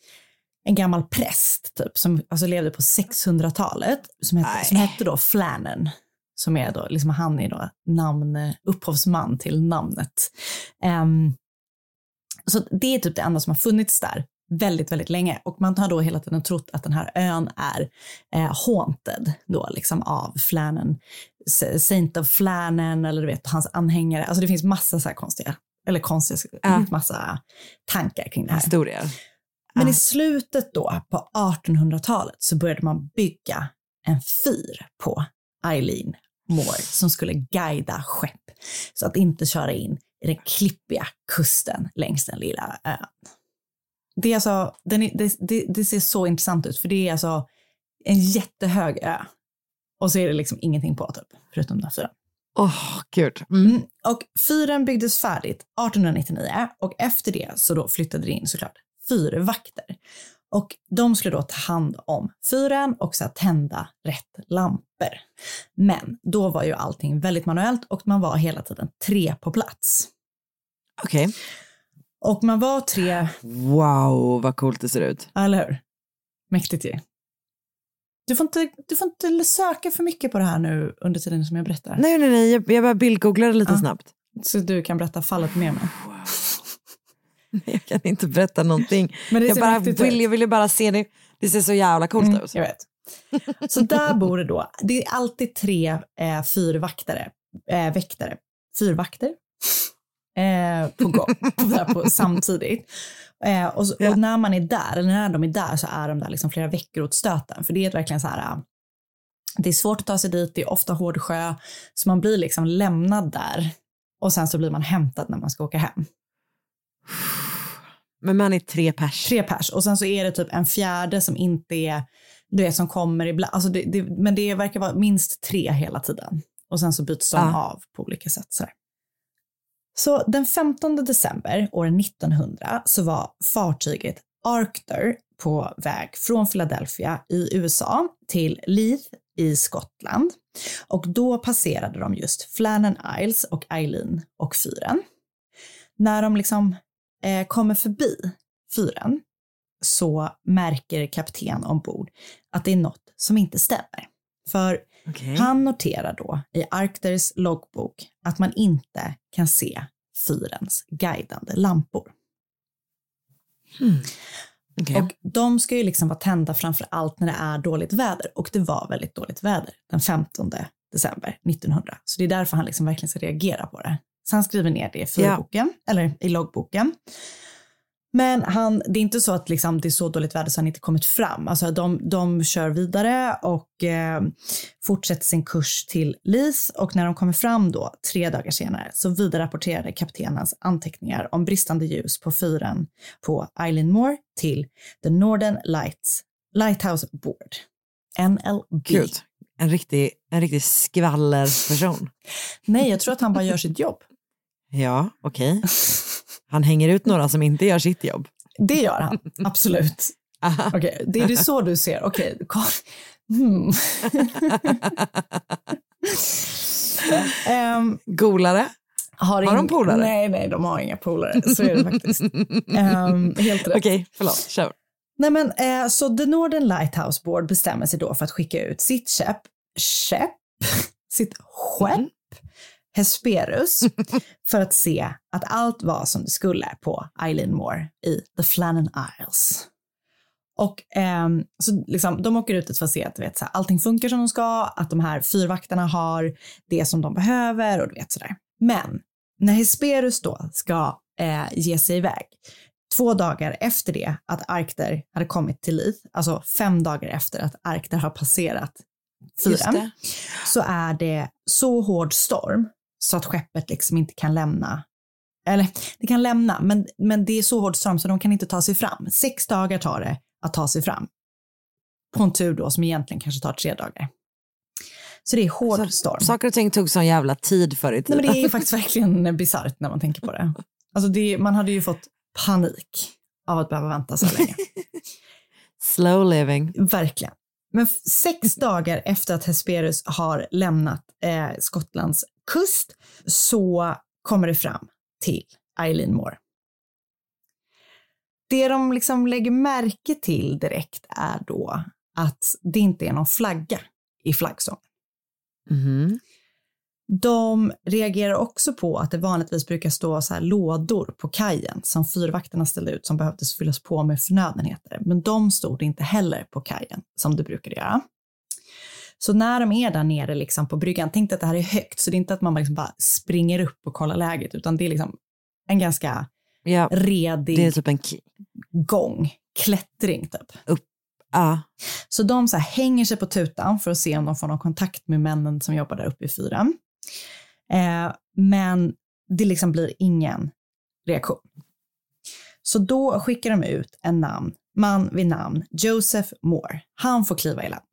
en gammal präst typ, som alltså levde på 600-talet, som hette, som hette då Flannan. Som är då, liksom han är då namn, upphovsman till namnet. Ehm, så det är typ det enda som har funnits där väldigt, väldigt länge. Och man har då hela tiden trott att den här ön är eh, haunted då liksom av Flannan, S- Saint of Flannan eller du vet hans anhängare. Alltså det finns massa så här konstiga, eller konstiga, det finns massa tankar kring det här. Historier. Men i slutet då på 1800-talet så började man bygga en fyr på Eileen Moore som skulle guida skepp så att inte köra in i den klippiga kusten längs den lilla ön. Det, är alltså, är, det, det, det ser så intressant ut för det är alltså en jättehög ö och så är det liksom ingenting på typ, förutom den här fyren. Åh, gud. Mm. Och fyren byggdes färdigt 1899 och efter det så då flyttade det in såklart fyrvakter. Och de skulle då ta hand om fyren och så tända rätt lampor. Men då var ju allting väldigt manuellt och man var hela tiden tre på plats. Okej. Och man var tre, Wow, vad coolt det ser ut. eller hur? Mäktigt ju. Du får, inte, du får inte söka för mycket på det här nu under tiden som jag berättar. Nej, nej, nej, jag, jag bara bildgooglade lite Ja. snabbt. Så du kan berätta fallet med mig. Jag kan inte berätta någonting. Men det jag, bara vill, jag ville bara se det. Det ser så jävla coolt Mm, ut. jag vet. Så där bor det då, det är alltid tre eh, fyrvaktare, eh, väktare, fyrvakter eh, på gång, på, på, samtidigt. Eh, och, så, och när man är där, eller när de är där så är de där liksom flera veckor åt stöten. För det är verkligen så här, eh, det är svårt att ta sig dit, det är ofta hård sjö, så man blir liksom lämnad där och sen så blir man hämtad när man ska åka hem. Men man är tre pers. Tre pers. Och sen så är det typ en fjärde som inte är, du vet som kommer ibland. Alltså det, det, men det verkar vara minst tre hela tiden. Och sen så byts de Ja. av på olika sätt. Så, så den 15 december år 1900 så var fartyget Arctur på väg från Philadelphia i USA till Leith i Skottland. Och då passerade de just Flannan Isles och Eileen och fyren. När de liksom eh, kommer förbi fyren så märker kapten ombord att det är något som inte stämmer. För Okej. han noterar då i Arcters loggbok att man inte kan se fyrens guidande lampor. Och de ska ju liksom vara tända framför allt när det är dåligt väder. Och det var väldigt dåligt väder den 15 december 1900. Så det är därför han liksom verkligen ska reagera på det. Så han skriver ner det i fyrboken, eller i loggboken. Men han, det är inte så att liksom det är så dåligt väder så han inte kommit fram. Alltså de, de kör vidare och eh, fortsätter sin kurs till Leith och när de kommer fram då, tre dagar senare, så vidarerapporterade kaptenens anteckningar om bristande ljus på fyren på Island Moor till The Northern Lights Lighthouse Board, NLB. Gud, en riktig, en riktig skvallerperson. Nej, jag tror att han bara gör sitt jobb. Ja, okej. Han hänger ut några som inte gör sitt jobb. Det gör han, absolut. Okej, det är det så du ser. Okej, kom. Hmm. Ehm, Golare? har, Har de polare? Nej, nej, de har inga polare. Så är det faktiskt. Ehm, helt rätt. Okej, förlåt. Kör. Nej, men, eh, så The Northern Lighthouse Board bestämmer sig då för att skicka ut sitt skepp, skepp, sitt skepp, Hesperus, för att se att allt var som det skulle på Eileen Moor i The Flannan Isles. Och ehm, så liksom, de åker ut för att se att vet, så här, allting funkar som de ska, att de här fyrvaktarna har det som de behöver och du vet sådär. Men när Hesperus då ska eh, ge sig iväg, två dagar efter det att Arkter hade kommit till Leith, alltså fem dagar efter att Arkter har passerat fyren, så är det så hård storm så att skeppet liksom inte kan lämna eller det kan lämna, men, men det är så hård storm så de kan inte ta sig fram. Sex dagar tar det att ta sig fram. På en tur då som egentligen kanske tar tre dagar. Så det är hård storm. Saker och ting tog sån jävla tid förr i Nej, tiden. men det är faktiskt verkligen bisarrt när man tänker på det. Alltså det, man hade ju fått panik av att behöva vänta så länge. Slow living. Verkligen. Men sex dagar efter att Hesperus har lämnat eh, Skottlands kust så kommer det fram till Eileen Moore. Det de liksom lägger märke till direkt är då att det inte är någon flagga i flaggsången. Mhm. De reagerar också på att det vanligtvis brukar stå så här lådor på kajen som fyrvakterna ställde ut som behövdes fyllas på med förnödenheter. Men de stod inte heller på kajen som det brukade göra. Så när de är där nere liksom på bryggan, tänk att det här är högt, så det är inte att man liksom bara springer upp och kollar läget, utan det är liksom en ganska Ja, redig det är typ en gång, klättring typ. Ja. Så de så hänger sig på tutan för att se om de får någon kontakt med männen som jobbar där uppe i fyren. Eh, men det liksom blir ingen reaktion. Så då skickar de ut en namn, man vid namn Joseph Moore. Han får kliva i land.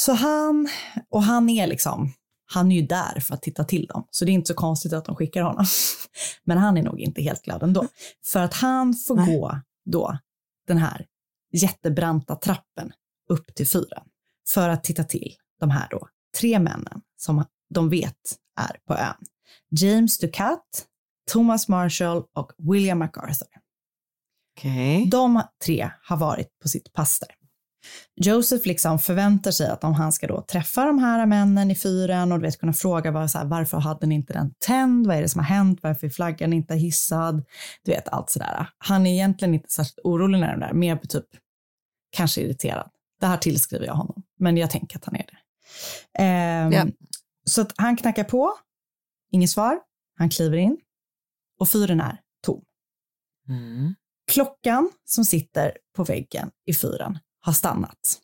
Så han, och han är liksom, han är ju där för att titta till dem. Så det är inte så konstigt att de skickar honom. Men han är nog inte helt glad ändå. För att han får gå då den här jättebranta trappen upp till fyren för att titta till de här då tre männen som de vet är på ön. James Ducat, Thomas Marshall och William MacArthur. Okej. De tre har varit på sitt pass där. Joseph liksom förväntar sig att om han ska då träffa de här männen i fyren och du vet, kunna fråga vad, så här, varför hade ni inte den tänd? Vad är det som har hänt? Varför är flaggan inte hissad? Du vet allt sådär. Han är egentligen inte särskilt orolig när de där, mer på typ kanske irriterad. Det här tillskriver jag honom, men jag tänker att han är det. Ehm, Ja. Så att han knackar på, inget svar, han kliver in och fyren är tom. Mm. Klockan som sitter på väggen i fyren har stannat.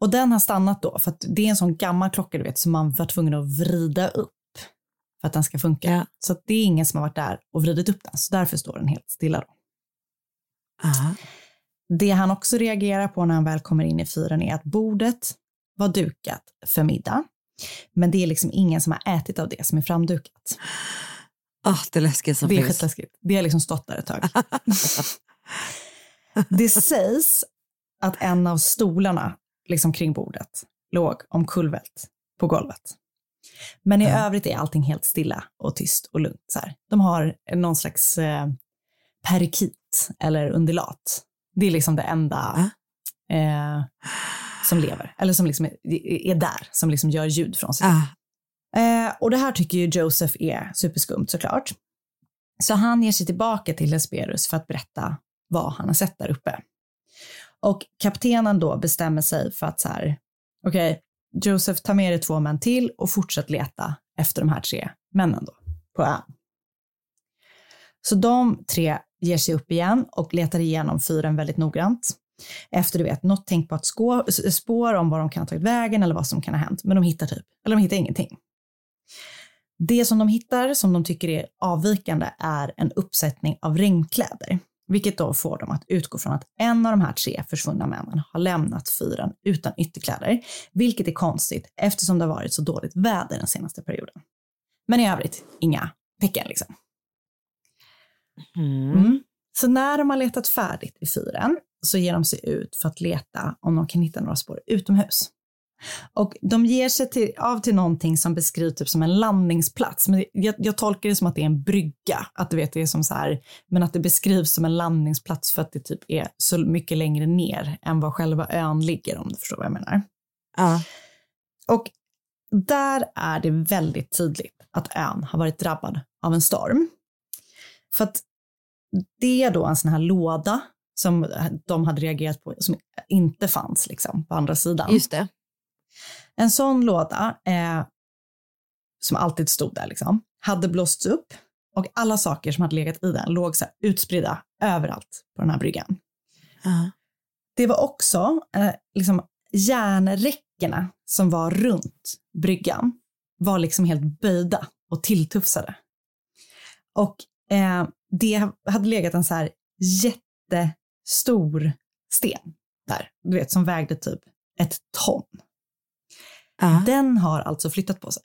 Och den har stannat då för att det är en sån gammal klocka du vet som man var tvungen att vrida upp för att den ska funka. Så att det är ingen som har varit där och vridit upp den, så därför står den helt stilla. Då. Aha. Det han också reagerar på när han väl kommer in i fyren är att bordet var dukat för middag. Men det är liksom ingen som har ätit av det som är framdukat. Ah, det läskiga som det är finns. skitläskigt. Det har liksom stått där ett tag. det sägs att en av stolarna liksom kring bordet låg omkullvält på golvet. Men i övrigt är allting helt stilla och tyst och lugnt. Så här. De har någon slags eh, perikit eller undulat. Det är liksom det enda eh, som lever, eller som liksom är, är där, som liksom gör ljud från sig. Ah. Eh, och det här tycker ju Joseph är superskumt såklart. Så han ger sig tillbaka till Hesperus för att berätta vad han har sett där uppe. Och kaptenen då bestämmer sig för att så här, okej, okay, Joseph, ta med dig två män till och fortsätt leta efter de här tre männen då på ön. Så de tre ger sig upp igen och letar igenom fyren väldigt noggrant. Efter du vet, något tänkbart spår om var de kan ha tagit vägen eller vad som kan ha hänt. Men de hittar typ, eller de hittar ingenting. Det som de hittar som de tycker är avvikande är en uppsättning av regnkläder. Vilket då får dem att utgå från att en av de här tre försvunna männen har lämnat fyren utan ytterkläder. Vilket är konstigt eftersom det har varit så dåligt väder den senaste perioden. Men i övrigt, inga tecken liksom. Mm. Mm. Så när de har letat färdigt i fyren så ger de sig ut för att leta om de kan hitta några spår utomhus. Och de ger sig till, av till någonting som beskrivs typ som en landningsplats. Men jag, jag, tolkar det som att det är en brygga. Att du vet, det är som så här, men att det beskrivs som en landningsplats för att det typ är så mycket längre ner än vad själva ön ligger om du förstår vad jag menar. Ja. Och där är det väldigt tydligt att ön har varit drabbad av en storm. För att det är då en sån här låda som de hade reagerat på som inte fanns liksom på andra sidan. Just det. En sån låda, eh, som alltid stod där, liksom, hade blåsts upp och alla saker som hade legat i den låg så här utspridda överallt på den här bryggan. Uh. Det var också eh, liksom järnräckena som var runt bryggan var liksom helt böjda och tilltufsade. Och eh, det hade legat en så här jättestor sten där, du vet, som vägde typ ett ton. Uh. Den har alltså flyttat på sig.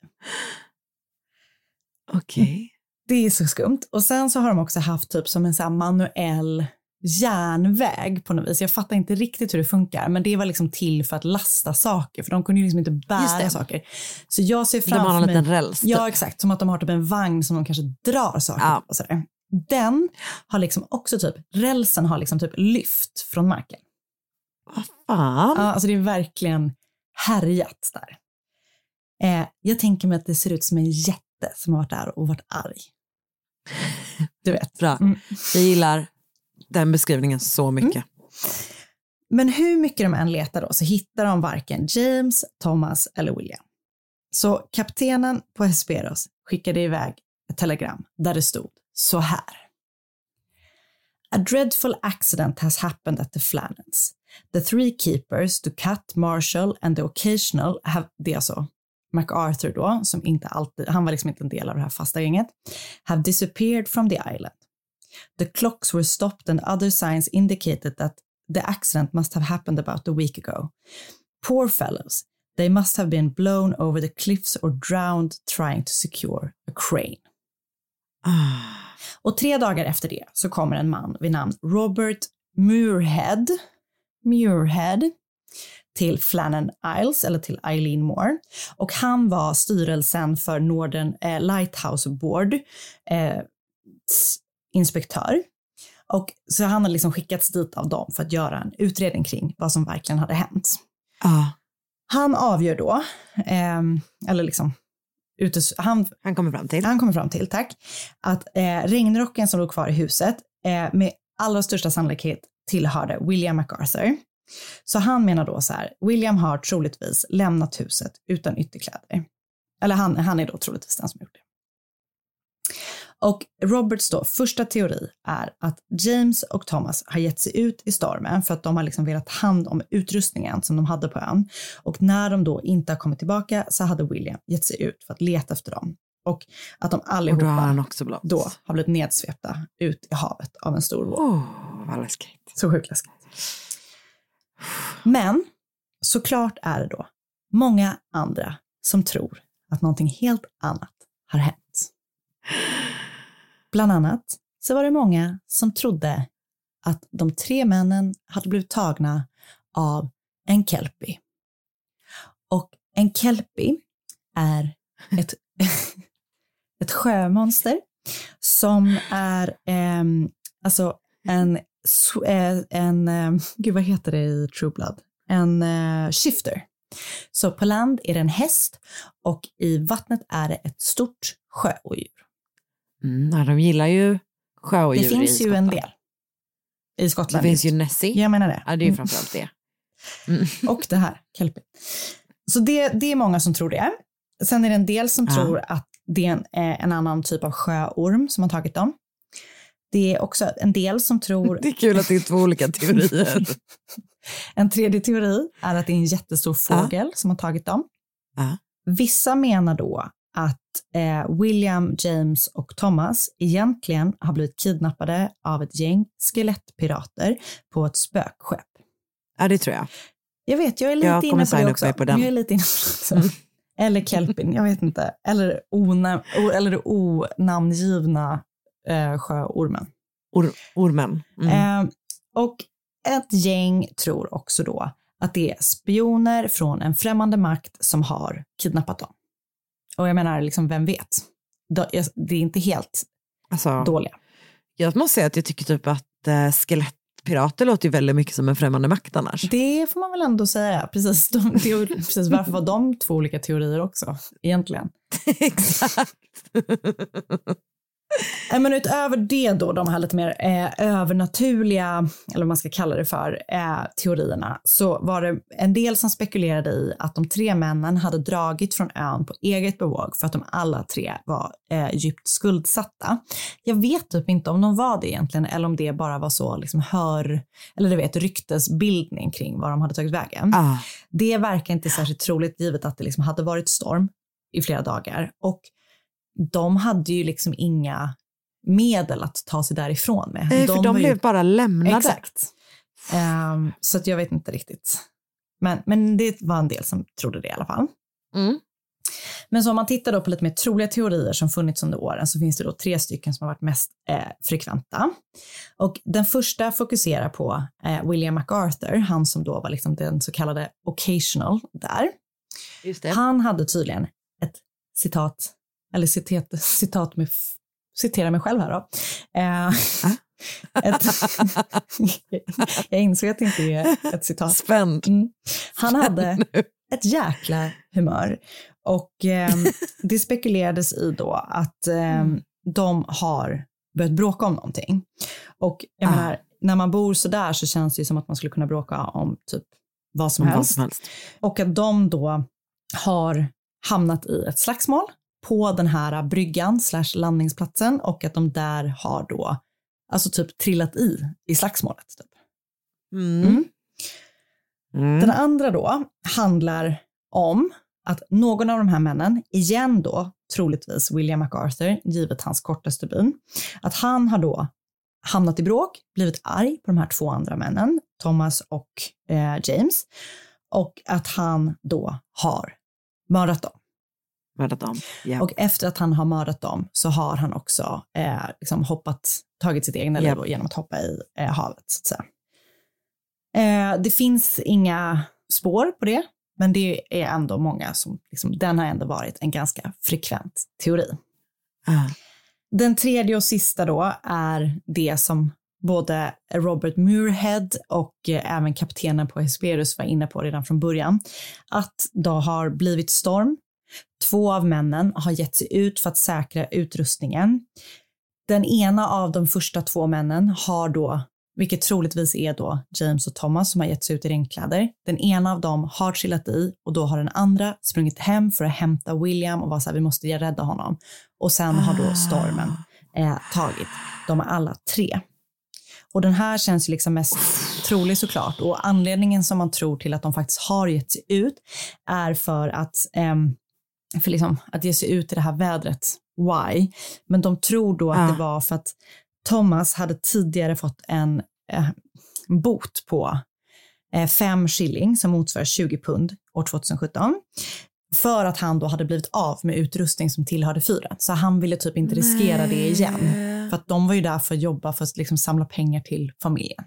Okej. Okay. Det är så skumt. Och sen så har de också haft typ som en så manuell järnväg på något vis. Jag fattar inte riktigt hur det funkar, men det var liksom till för att lasta saker, för de kunde ju liksom inte bära saker. Så jag ser framför mig... De har en liten räls. Ja, typ. exakt. Som att de har typ en vagn som de kanske drar saker Ja. på. Sådär. Den har liksom också typ, rälsen har liksom typ lyft från marken. Fan. Ja, alltså det är verkligen härjat där. Eh, jag tänker mig att det ser ut som en jätte som har varit där och varit arg. Du vet. Bra. Mm. Jag gillar den beskrivningen så mycket. Men hur mycket de än letar då så hittar de varken James, Thomas eller William. Så kaptenen på Hesperos skickade iväg ett telegram där det stod så här. A dreadful accident has happened at the Flannans. The three keepers, cut, Marshall and the occasional, have, det är alltså MacArthur då, som inte alltid, han var liksom inte en del av det här fasta gänget, have disappeared from the island. The clocks were stopped and other signs indicated that the accident must have happened about a week ago. Poor fellows, they must have been blown over the cliffs or drowned trying to secure a crane. Och tre dagar efter det så kommer en man vid namn Robert Muirhead, Muirhead till Flannan Isles, eller till Eileen Moore. Och han var styrelsen för Northern eh, Lighthouse Board, eh, inspektör. Och så han har liksom skickats dit av dem för att göra en utredning kring vad som verkligen hade hänt. Ah. Han avgör då, eh, eller liksom utes, han, han kommer fram till, han kommer fram till tack, att eh, regnrocken som låg kvar i huset eh, med allra största sannolikhet tillhörde William MacArthur. Så han menar då så här, William har troligtvis lämnat huset utan ytterkläder. Eller han, han är då troligtvis den som gjort det. Och Roberts då första teori är att James och Thomas har gett sig ut i stormen för att de har liksom velat hand om utrustningen som de hade på ön. Och när de då inte har kommit tillbaka så hade William gett sig ut för att leta efter dem. Och att de allihopa Och då då har blivit nedsvepta ut i havet av en stor våg. Oh, vad läskigt. Så sjukt läskigt. Men såklart är det då många andra som tror att någonting helt annat har hänt. Bland annat så var det många som trodde att de tre männen hade blivit tagna av en kelpie. Och en kelpie är ett, ett sjömonster som är eh, alltså en, en, en, gud vad heter det i True Blood? En uh, shifter. Så på land är det en häst och i vattnet är det ett stort sjöodjur. Mm, de gillar ju sjöodjur Det finns i ju en del i Skottland. Det finns ju Nessie. Jag menar det. Ja, det är ju Mm. framförallt det. Och det här, kelpie. Så det, det är många som tror det. Sen är det en del som Ja. tror att det är en, eh, en annan typ av sjöorm som har tagit dem. Det är också en del som tror... Det är kul att det är två olika teorier. en tredje teori är att det är en jättestor fågel som har tagit dem. Ja. Vissa menar då att eh, William, James och Thomas egentligen har blivit kidnappade av ett gäng skelettpirater på ett spökskepp. Ja, det tror jag. Jag vet, jag är lite Jag inne på det också. på. Jag är lite inne på också. Eller kelpin, jag vet inte. Eller, onam, eller onamngivna eh, sjöormen. Or, ormen. Mm. Eh, och ett gäng tror också då att det är spioner från en främmande makt som har kidnappat dem. Och jag menar, liksom, vem vet? Det är inte helt Alltså, dåliga. Jag måste säga att jag tycker typ att eh, skelettpirater låter ju väldigt mycket som en främmande makt annars. Det får man väl ändå säga. Precis, de, precis varför var de två olika teorier också egentligen? Exakt. Nej, Men utöver det då, de här lite mer eh, övernaturliga, eller vad man ska kalla det för, eh, teorierna, så var det en del som spekulerade i att de tre männen hade dragit från ön på eget bevåg för att de alla tre var eh, djupt skuldsatta. Jag vet typ inte om de var det egentligen eller om det bara var så liksom hör, eller du vet ryktesbildning kring var de hade tagit vägen. Ah. Det verkar inte särskilt troligt givet att det liksom hade varit storm i flera dagar och de hade ju liksom inga medel att ta sig därifrån med. Nej, för de var ju- blev bara lämnade. Exakt. Ehm, så att jag vet inte riktigt. Men, men det var en del som trodde det i alla fall. Mm. Men så om man tittar då på lite mer troliga teorier som funnits under åren så finns det då tre stycken som har varit mest eh, frekventa. Och den första fokuserar på eh, William MacArthur, han som då var liksom den så kallade occasional där. Han hade tydligen ett citat, eller citat, citat med, citera mig själv här då. Eh, ett, jag insåg att det inte är ett citat. Spänd. Mm. Han hade ett jäkla humör och ehm, det spekulerades i då att ehm, de har börjat bråka om någonting. Och jag Ah. menar, när man bor så där så känns det ju som att man skulle kunna bråka om typ vad som Om vad helst. som helst. Och att de då har hamnat i ett slagsmål på den här bryggan slash landningsplatsen och att de där har då alltså typ trillat i i slagsmålet. Typ. Mm. Mm. Den andra då handlar om att någon av de här männen, igen då troligtvis William MacArthur, givet hans korta stubin, att han har då hamnat i bråk, blivit arg på de här två andra männen, Thomas och eh, James, och att han då har mördat dem. Mördat dem. Ja. Och efter att han har mördat dem så har han också eh, liksom hoppat, tagit sitt egna Japp. liv genom att hoppa i eh, havet. Så. Eh, det finns inga spår på det, men det är ändå många som, liksom, den har ändå varit en ganska frekvent teori. Ah. Den tredje och sista då är det som både Robert Muirhead och eh, även kaptenen på Hesperus var inne på redan från början. Att det har blivit storm. Två av männen har gett sig ut för att säkra utrustningen. Den ena av de första två männen har då, vilket troligtvis är då James och Thomas som har gett sig ut i regnkläder. Den ena av dem har trillat i och då har den andra sprungit hem för att hämta William och var så här, vi måste rädda honom. Och sen har då stormen eh, tagit de alla tre. Och den här känns ju liksom mest trolig såklart. Och anledningen som man tror till att de faktiskt har gett sig ut är för att, ehm, för liksom, att ge sig ut i det här vädret. Why? Men de tror då att Ah. det var för att Thomas hade tidigare fått en eh, bot på eh, fem shilling som motsvarar 20 pund år 2017 för att han då hade blivit av med utrustning som tillhörde fyren. Så han ville typ inte riskera det igen. För att de var ju där för att jobba för att liksom samla pengar till familjen.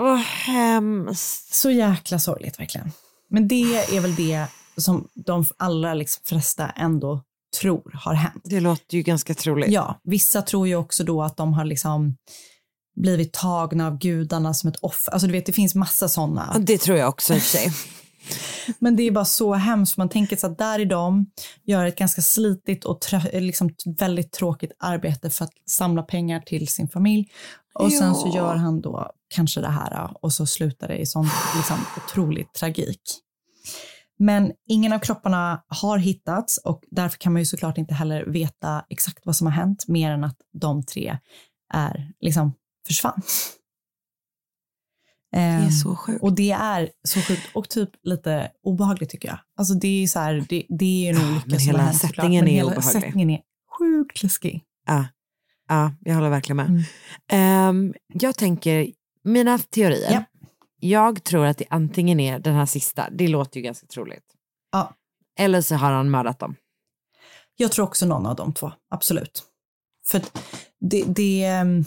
Åh, hemskt. Så jäkla sorgligt verkligen. Men det är väl det som de allra liksom flesta ändå tror har hänt. Det låter ju ganska troligt. Ja, vissa tror ju också då att de har liksom blivit tagna av gudarna som ett offer. Alltså du vet, det finns massa sådana. Ja, Det tror jag också i och för sig. Men det är bara så hemskt. Man tänker så att där är de, gör ett ganska slitigt och liksom väldigt tråkigt arbete för att samla pengar till sin familj. Och sen så Ja. gör han då kanske det här och så slutar det i sån liksom, otrolig tragik. Men ingen av kropparna har hittats och därför kan man ju såklart inte heller veta exakt vad som har hänt mer än att de tre är liksom försvann. Det är Ehm, så sjukt. Och det är så sjukt och typ lite obehagligt tycker jag. Alltså det är så här, det, det är ju en olycka men som hela har hänt såklart, men är hela obehaglig. Settingen är sjukt läskig. Ja, ja jag håller verkligen med. Mm. Ehm, jag tänker, mina teorier. Ja. Jag tror att det antingen är den här sista, det låter ju ganska troligt. Ja. Eller så har han mördat dem. Jag tror också någon av de två, absolut. För det, det, ehm,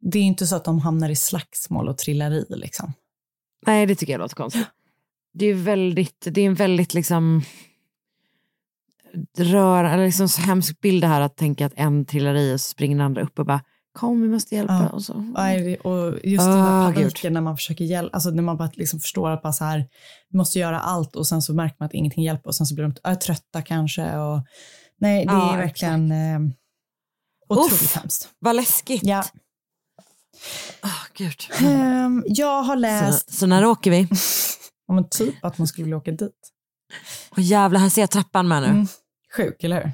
det är ju inte så att de hamnar i slagsmål och trillar i liksom. Nej, det tycker jag låter konstigt. Det är väldigt, det är en väldigt liksom rör, eller liksom så hemsk bild det här att tänka att en trillar i och så springer den andra upp och bara kom vi måste hjälpa. Ja. Och så. Och just den Ah, här paniken när man försöker hjälpa, alltså när man bara liksom förstår att bara så här, vi måste göra allt och sen så märker man att ingenting hjälper och sen så blir de äh, trötta kanske och nej, det Ja, är verkligen eh, otroligt Uff, hemskt. Vad läskigt. Ja. Oh, gud. Ehm, jag har Så, läst, så när åker vi? ja, men typ att man skulle vilja åka dit. Åh jävlar, här ser jag trappan med nu. Mm. Sjuk, eller hur?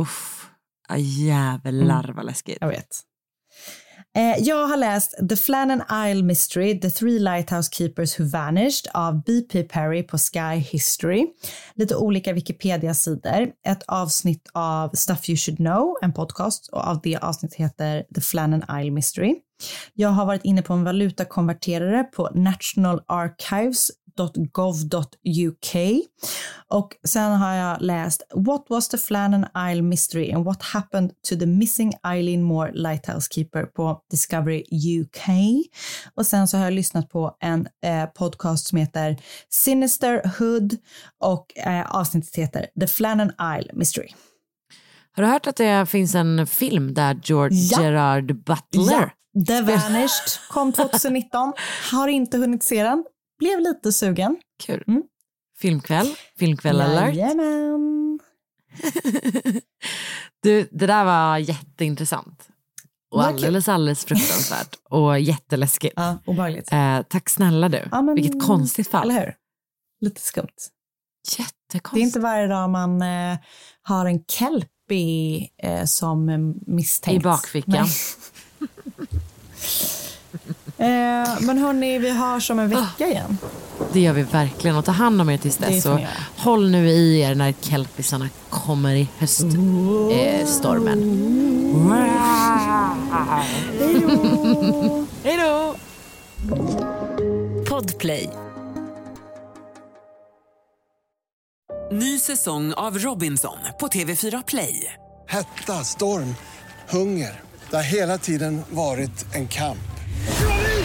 Uff, ah, jävlar Mm. vad läskigt. Jag vet. Eh, jag har läst The Flannan Isle Mystery, The Three Lighthouse Keepers Who Vanished av B.P. Perry på Sky History. Lite olika Wikipedia-sidor. Ett avsnitt av Stuff You Should Know, en podcast, och av det avsnittet heter The Flannan Isle Mystery. Jag har varit inne på en valutakonverterare på National Archives nationalarchives.gov.uk och sen har jag läst What was the Flannan Isle Mystery and what happened to the missing Eileen Moore Lighthouse Keeper på Discovery UK. Och sen så har jag lyssnat på en eh, podcast som heter Sinister Hood och eh, avsnittet heter The Flannan Isle Mystery. Har du hört att det finns en film där George Ja. Gerard Butler Ja, The Vanished kom 2019. Har inte hunnit se den. Blev lite sugen. Kul. Mm. Filmkväll, filmkväll alert. Jajamän. Du, det där var jätteintressant. Och alldeles, alldeles fruktansvärt. Och jätteläskigt. Ja, obehagligt. Eh, tack snälla du. Ja, men- Vilket konstigt fall. Eller hur? Lite skumt. Jättekonstigt. Det är inte varje dag man eh, har en kelpie eh, som misstänkt. I bakfickan. Eh, men hörni, vi hörs om en vecka igen. Det gör vi verkligen. Och ta hand om er tills dess. Och håll nu i er när kelpisarna kommer i höststormen. Eh, stormen. Hej då! Podplay. Ny säsong av Robinson på TV4 Play. Hetta, storm, hunger. Det har hela tiden varit en kamp.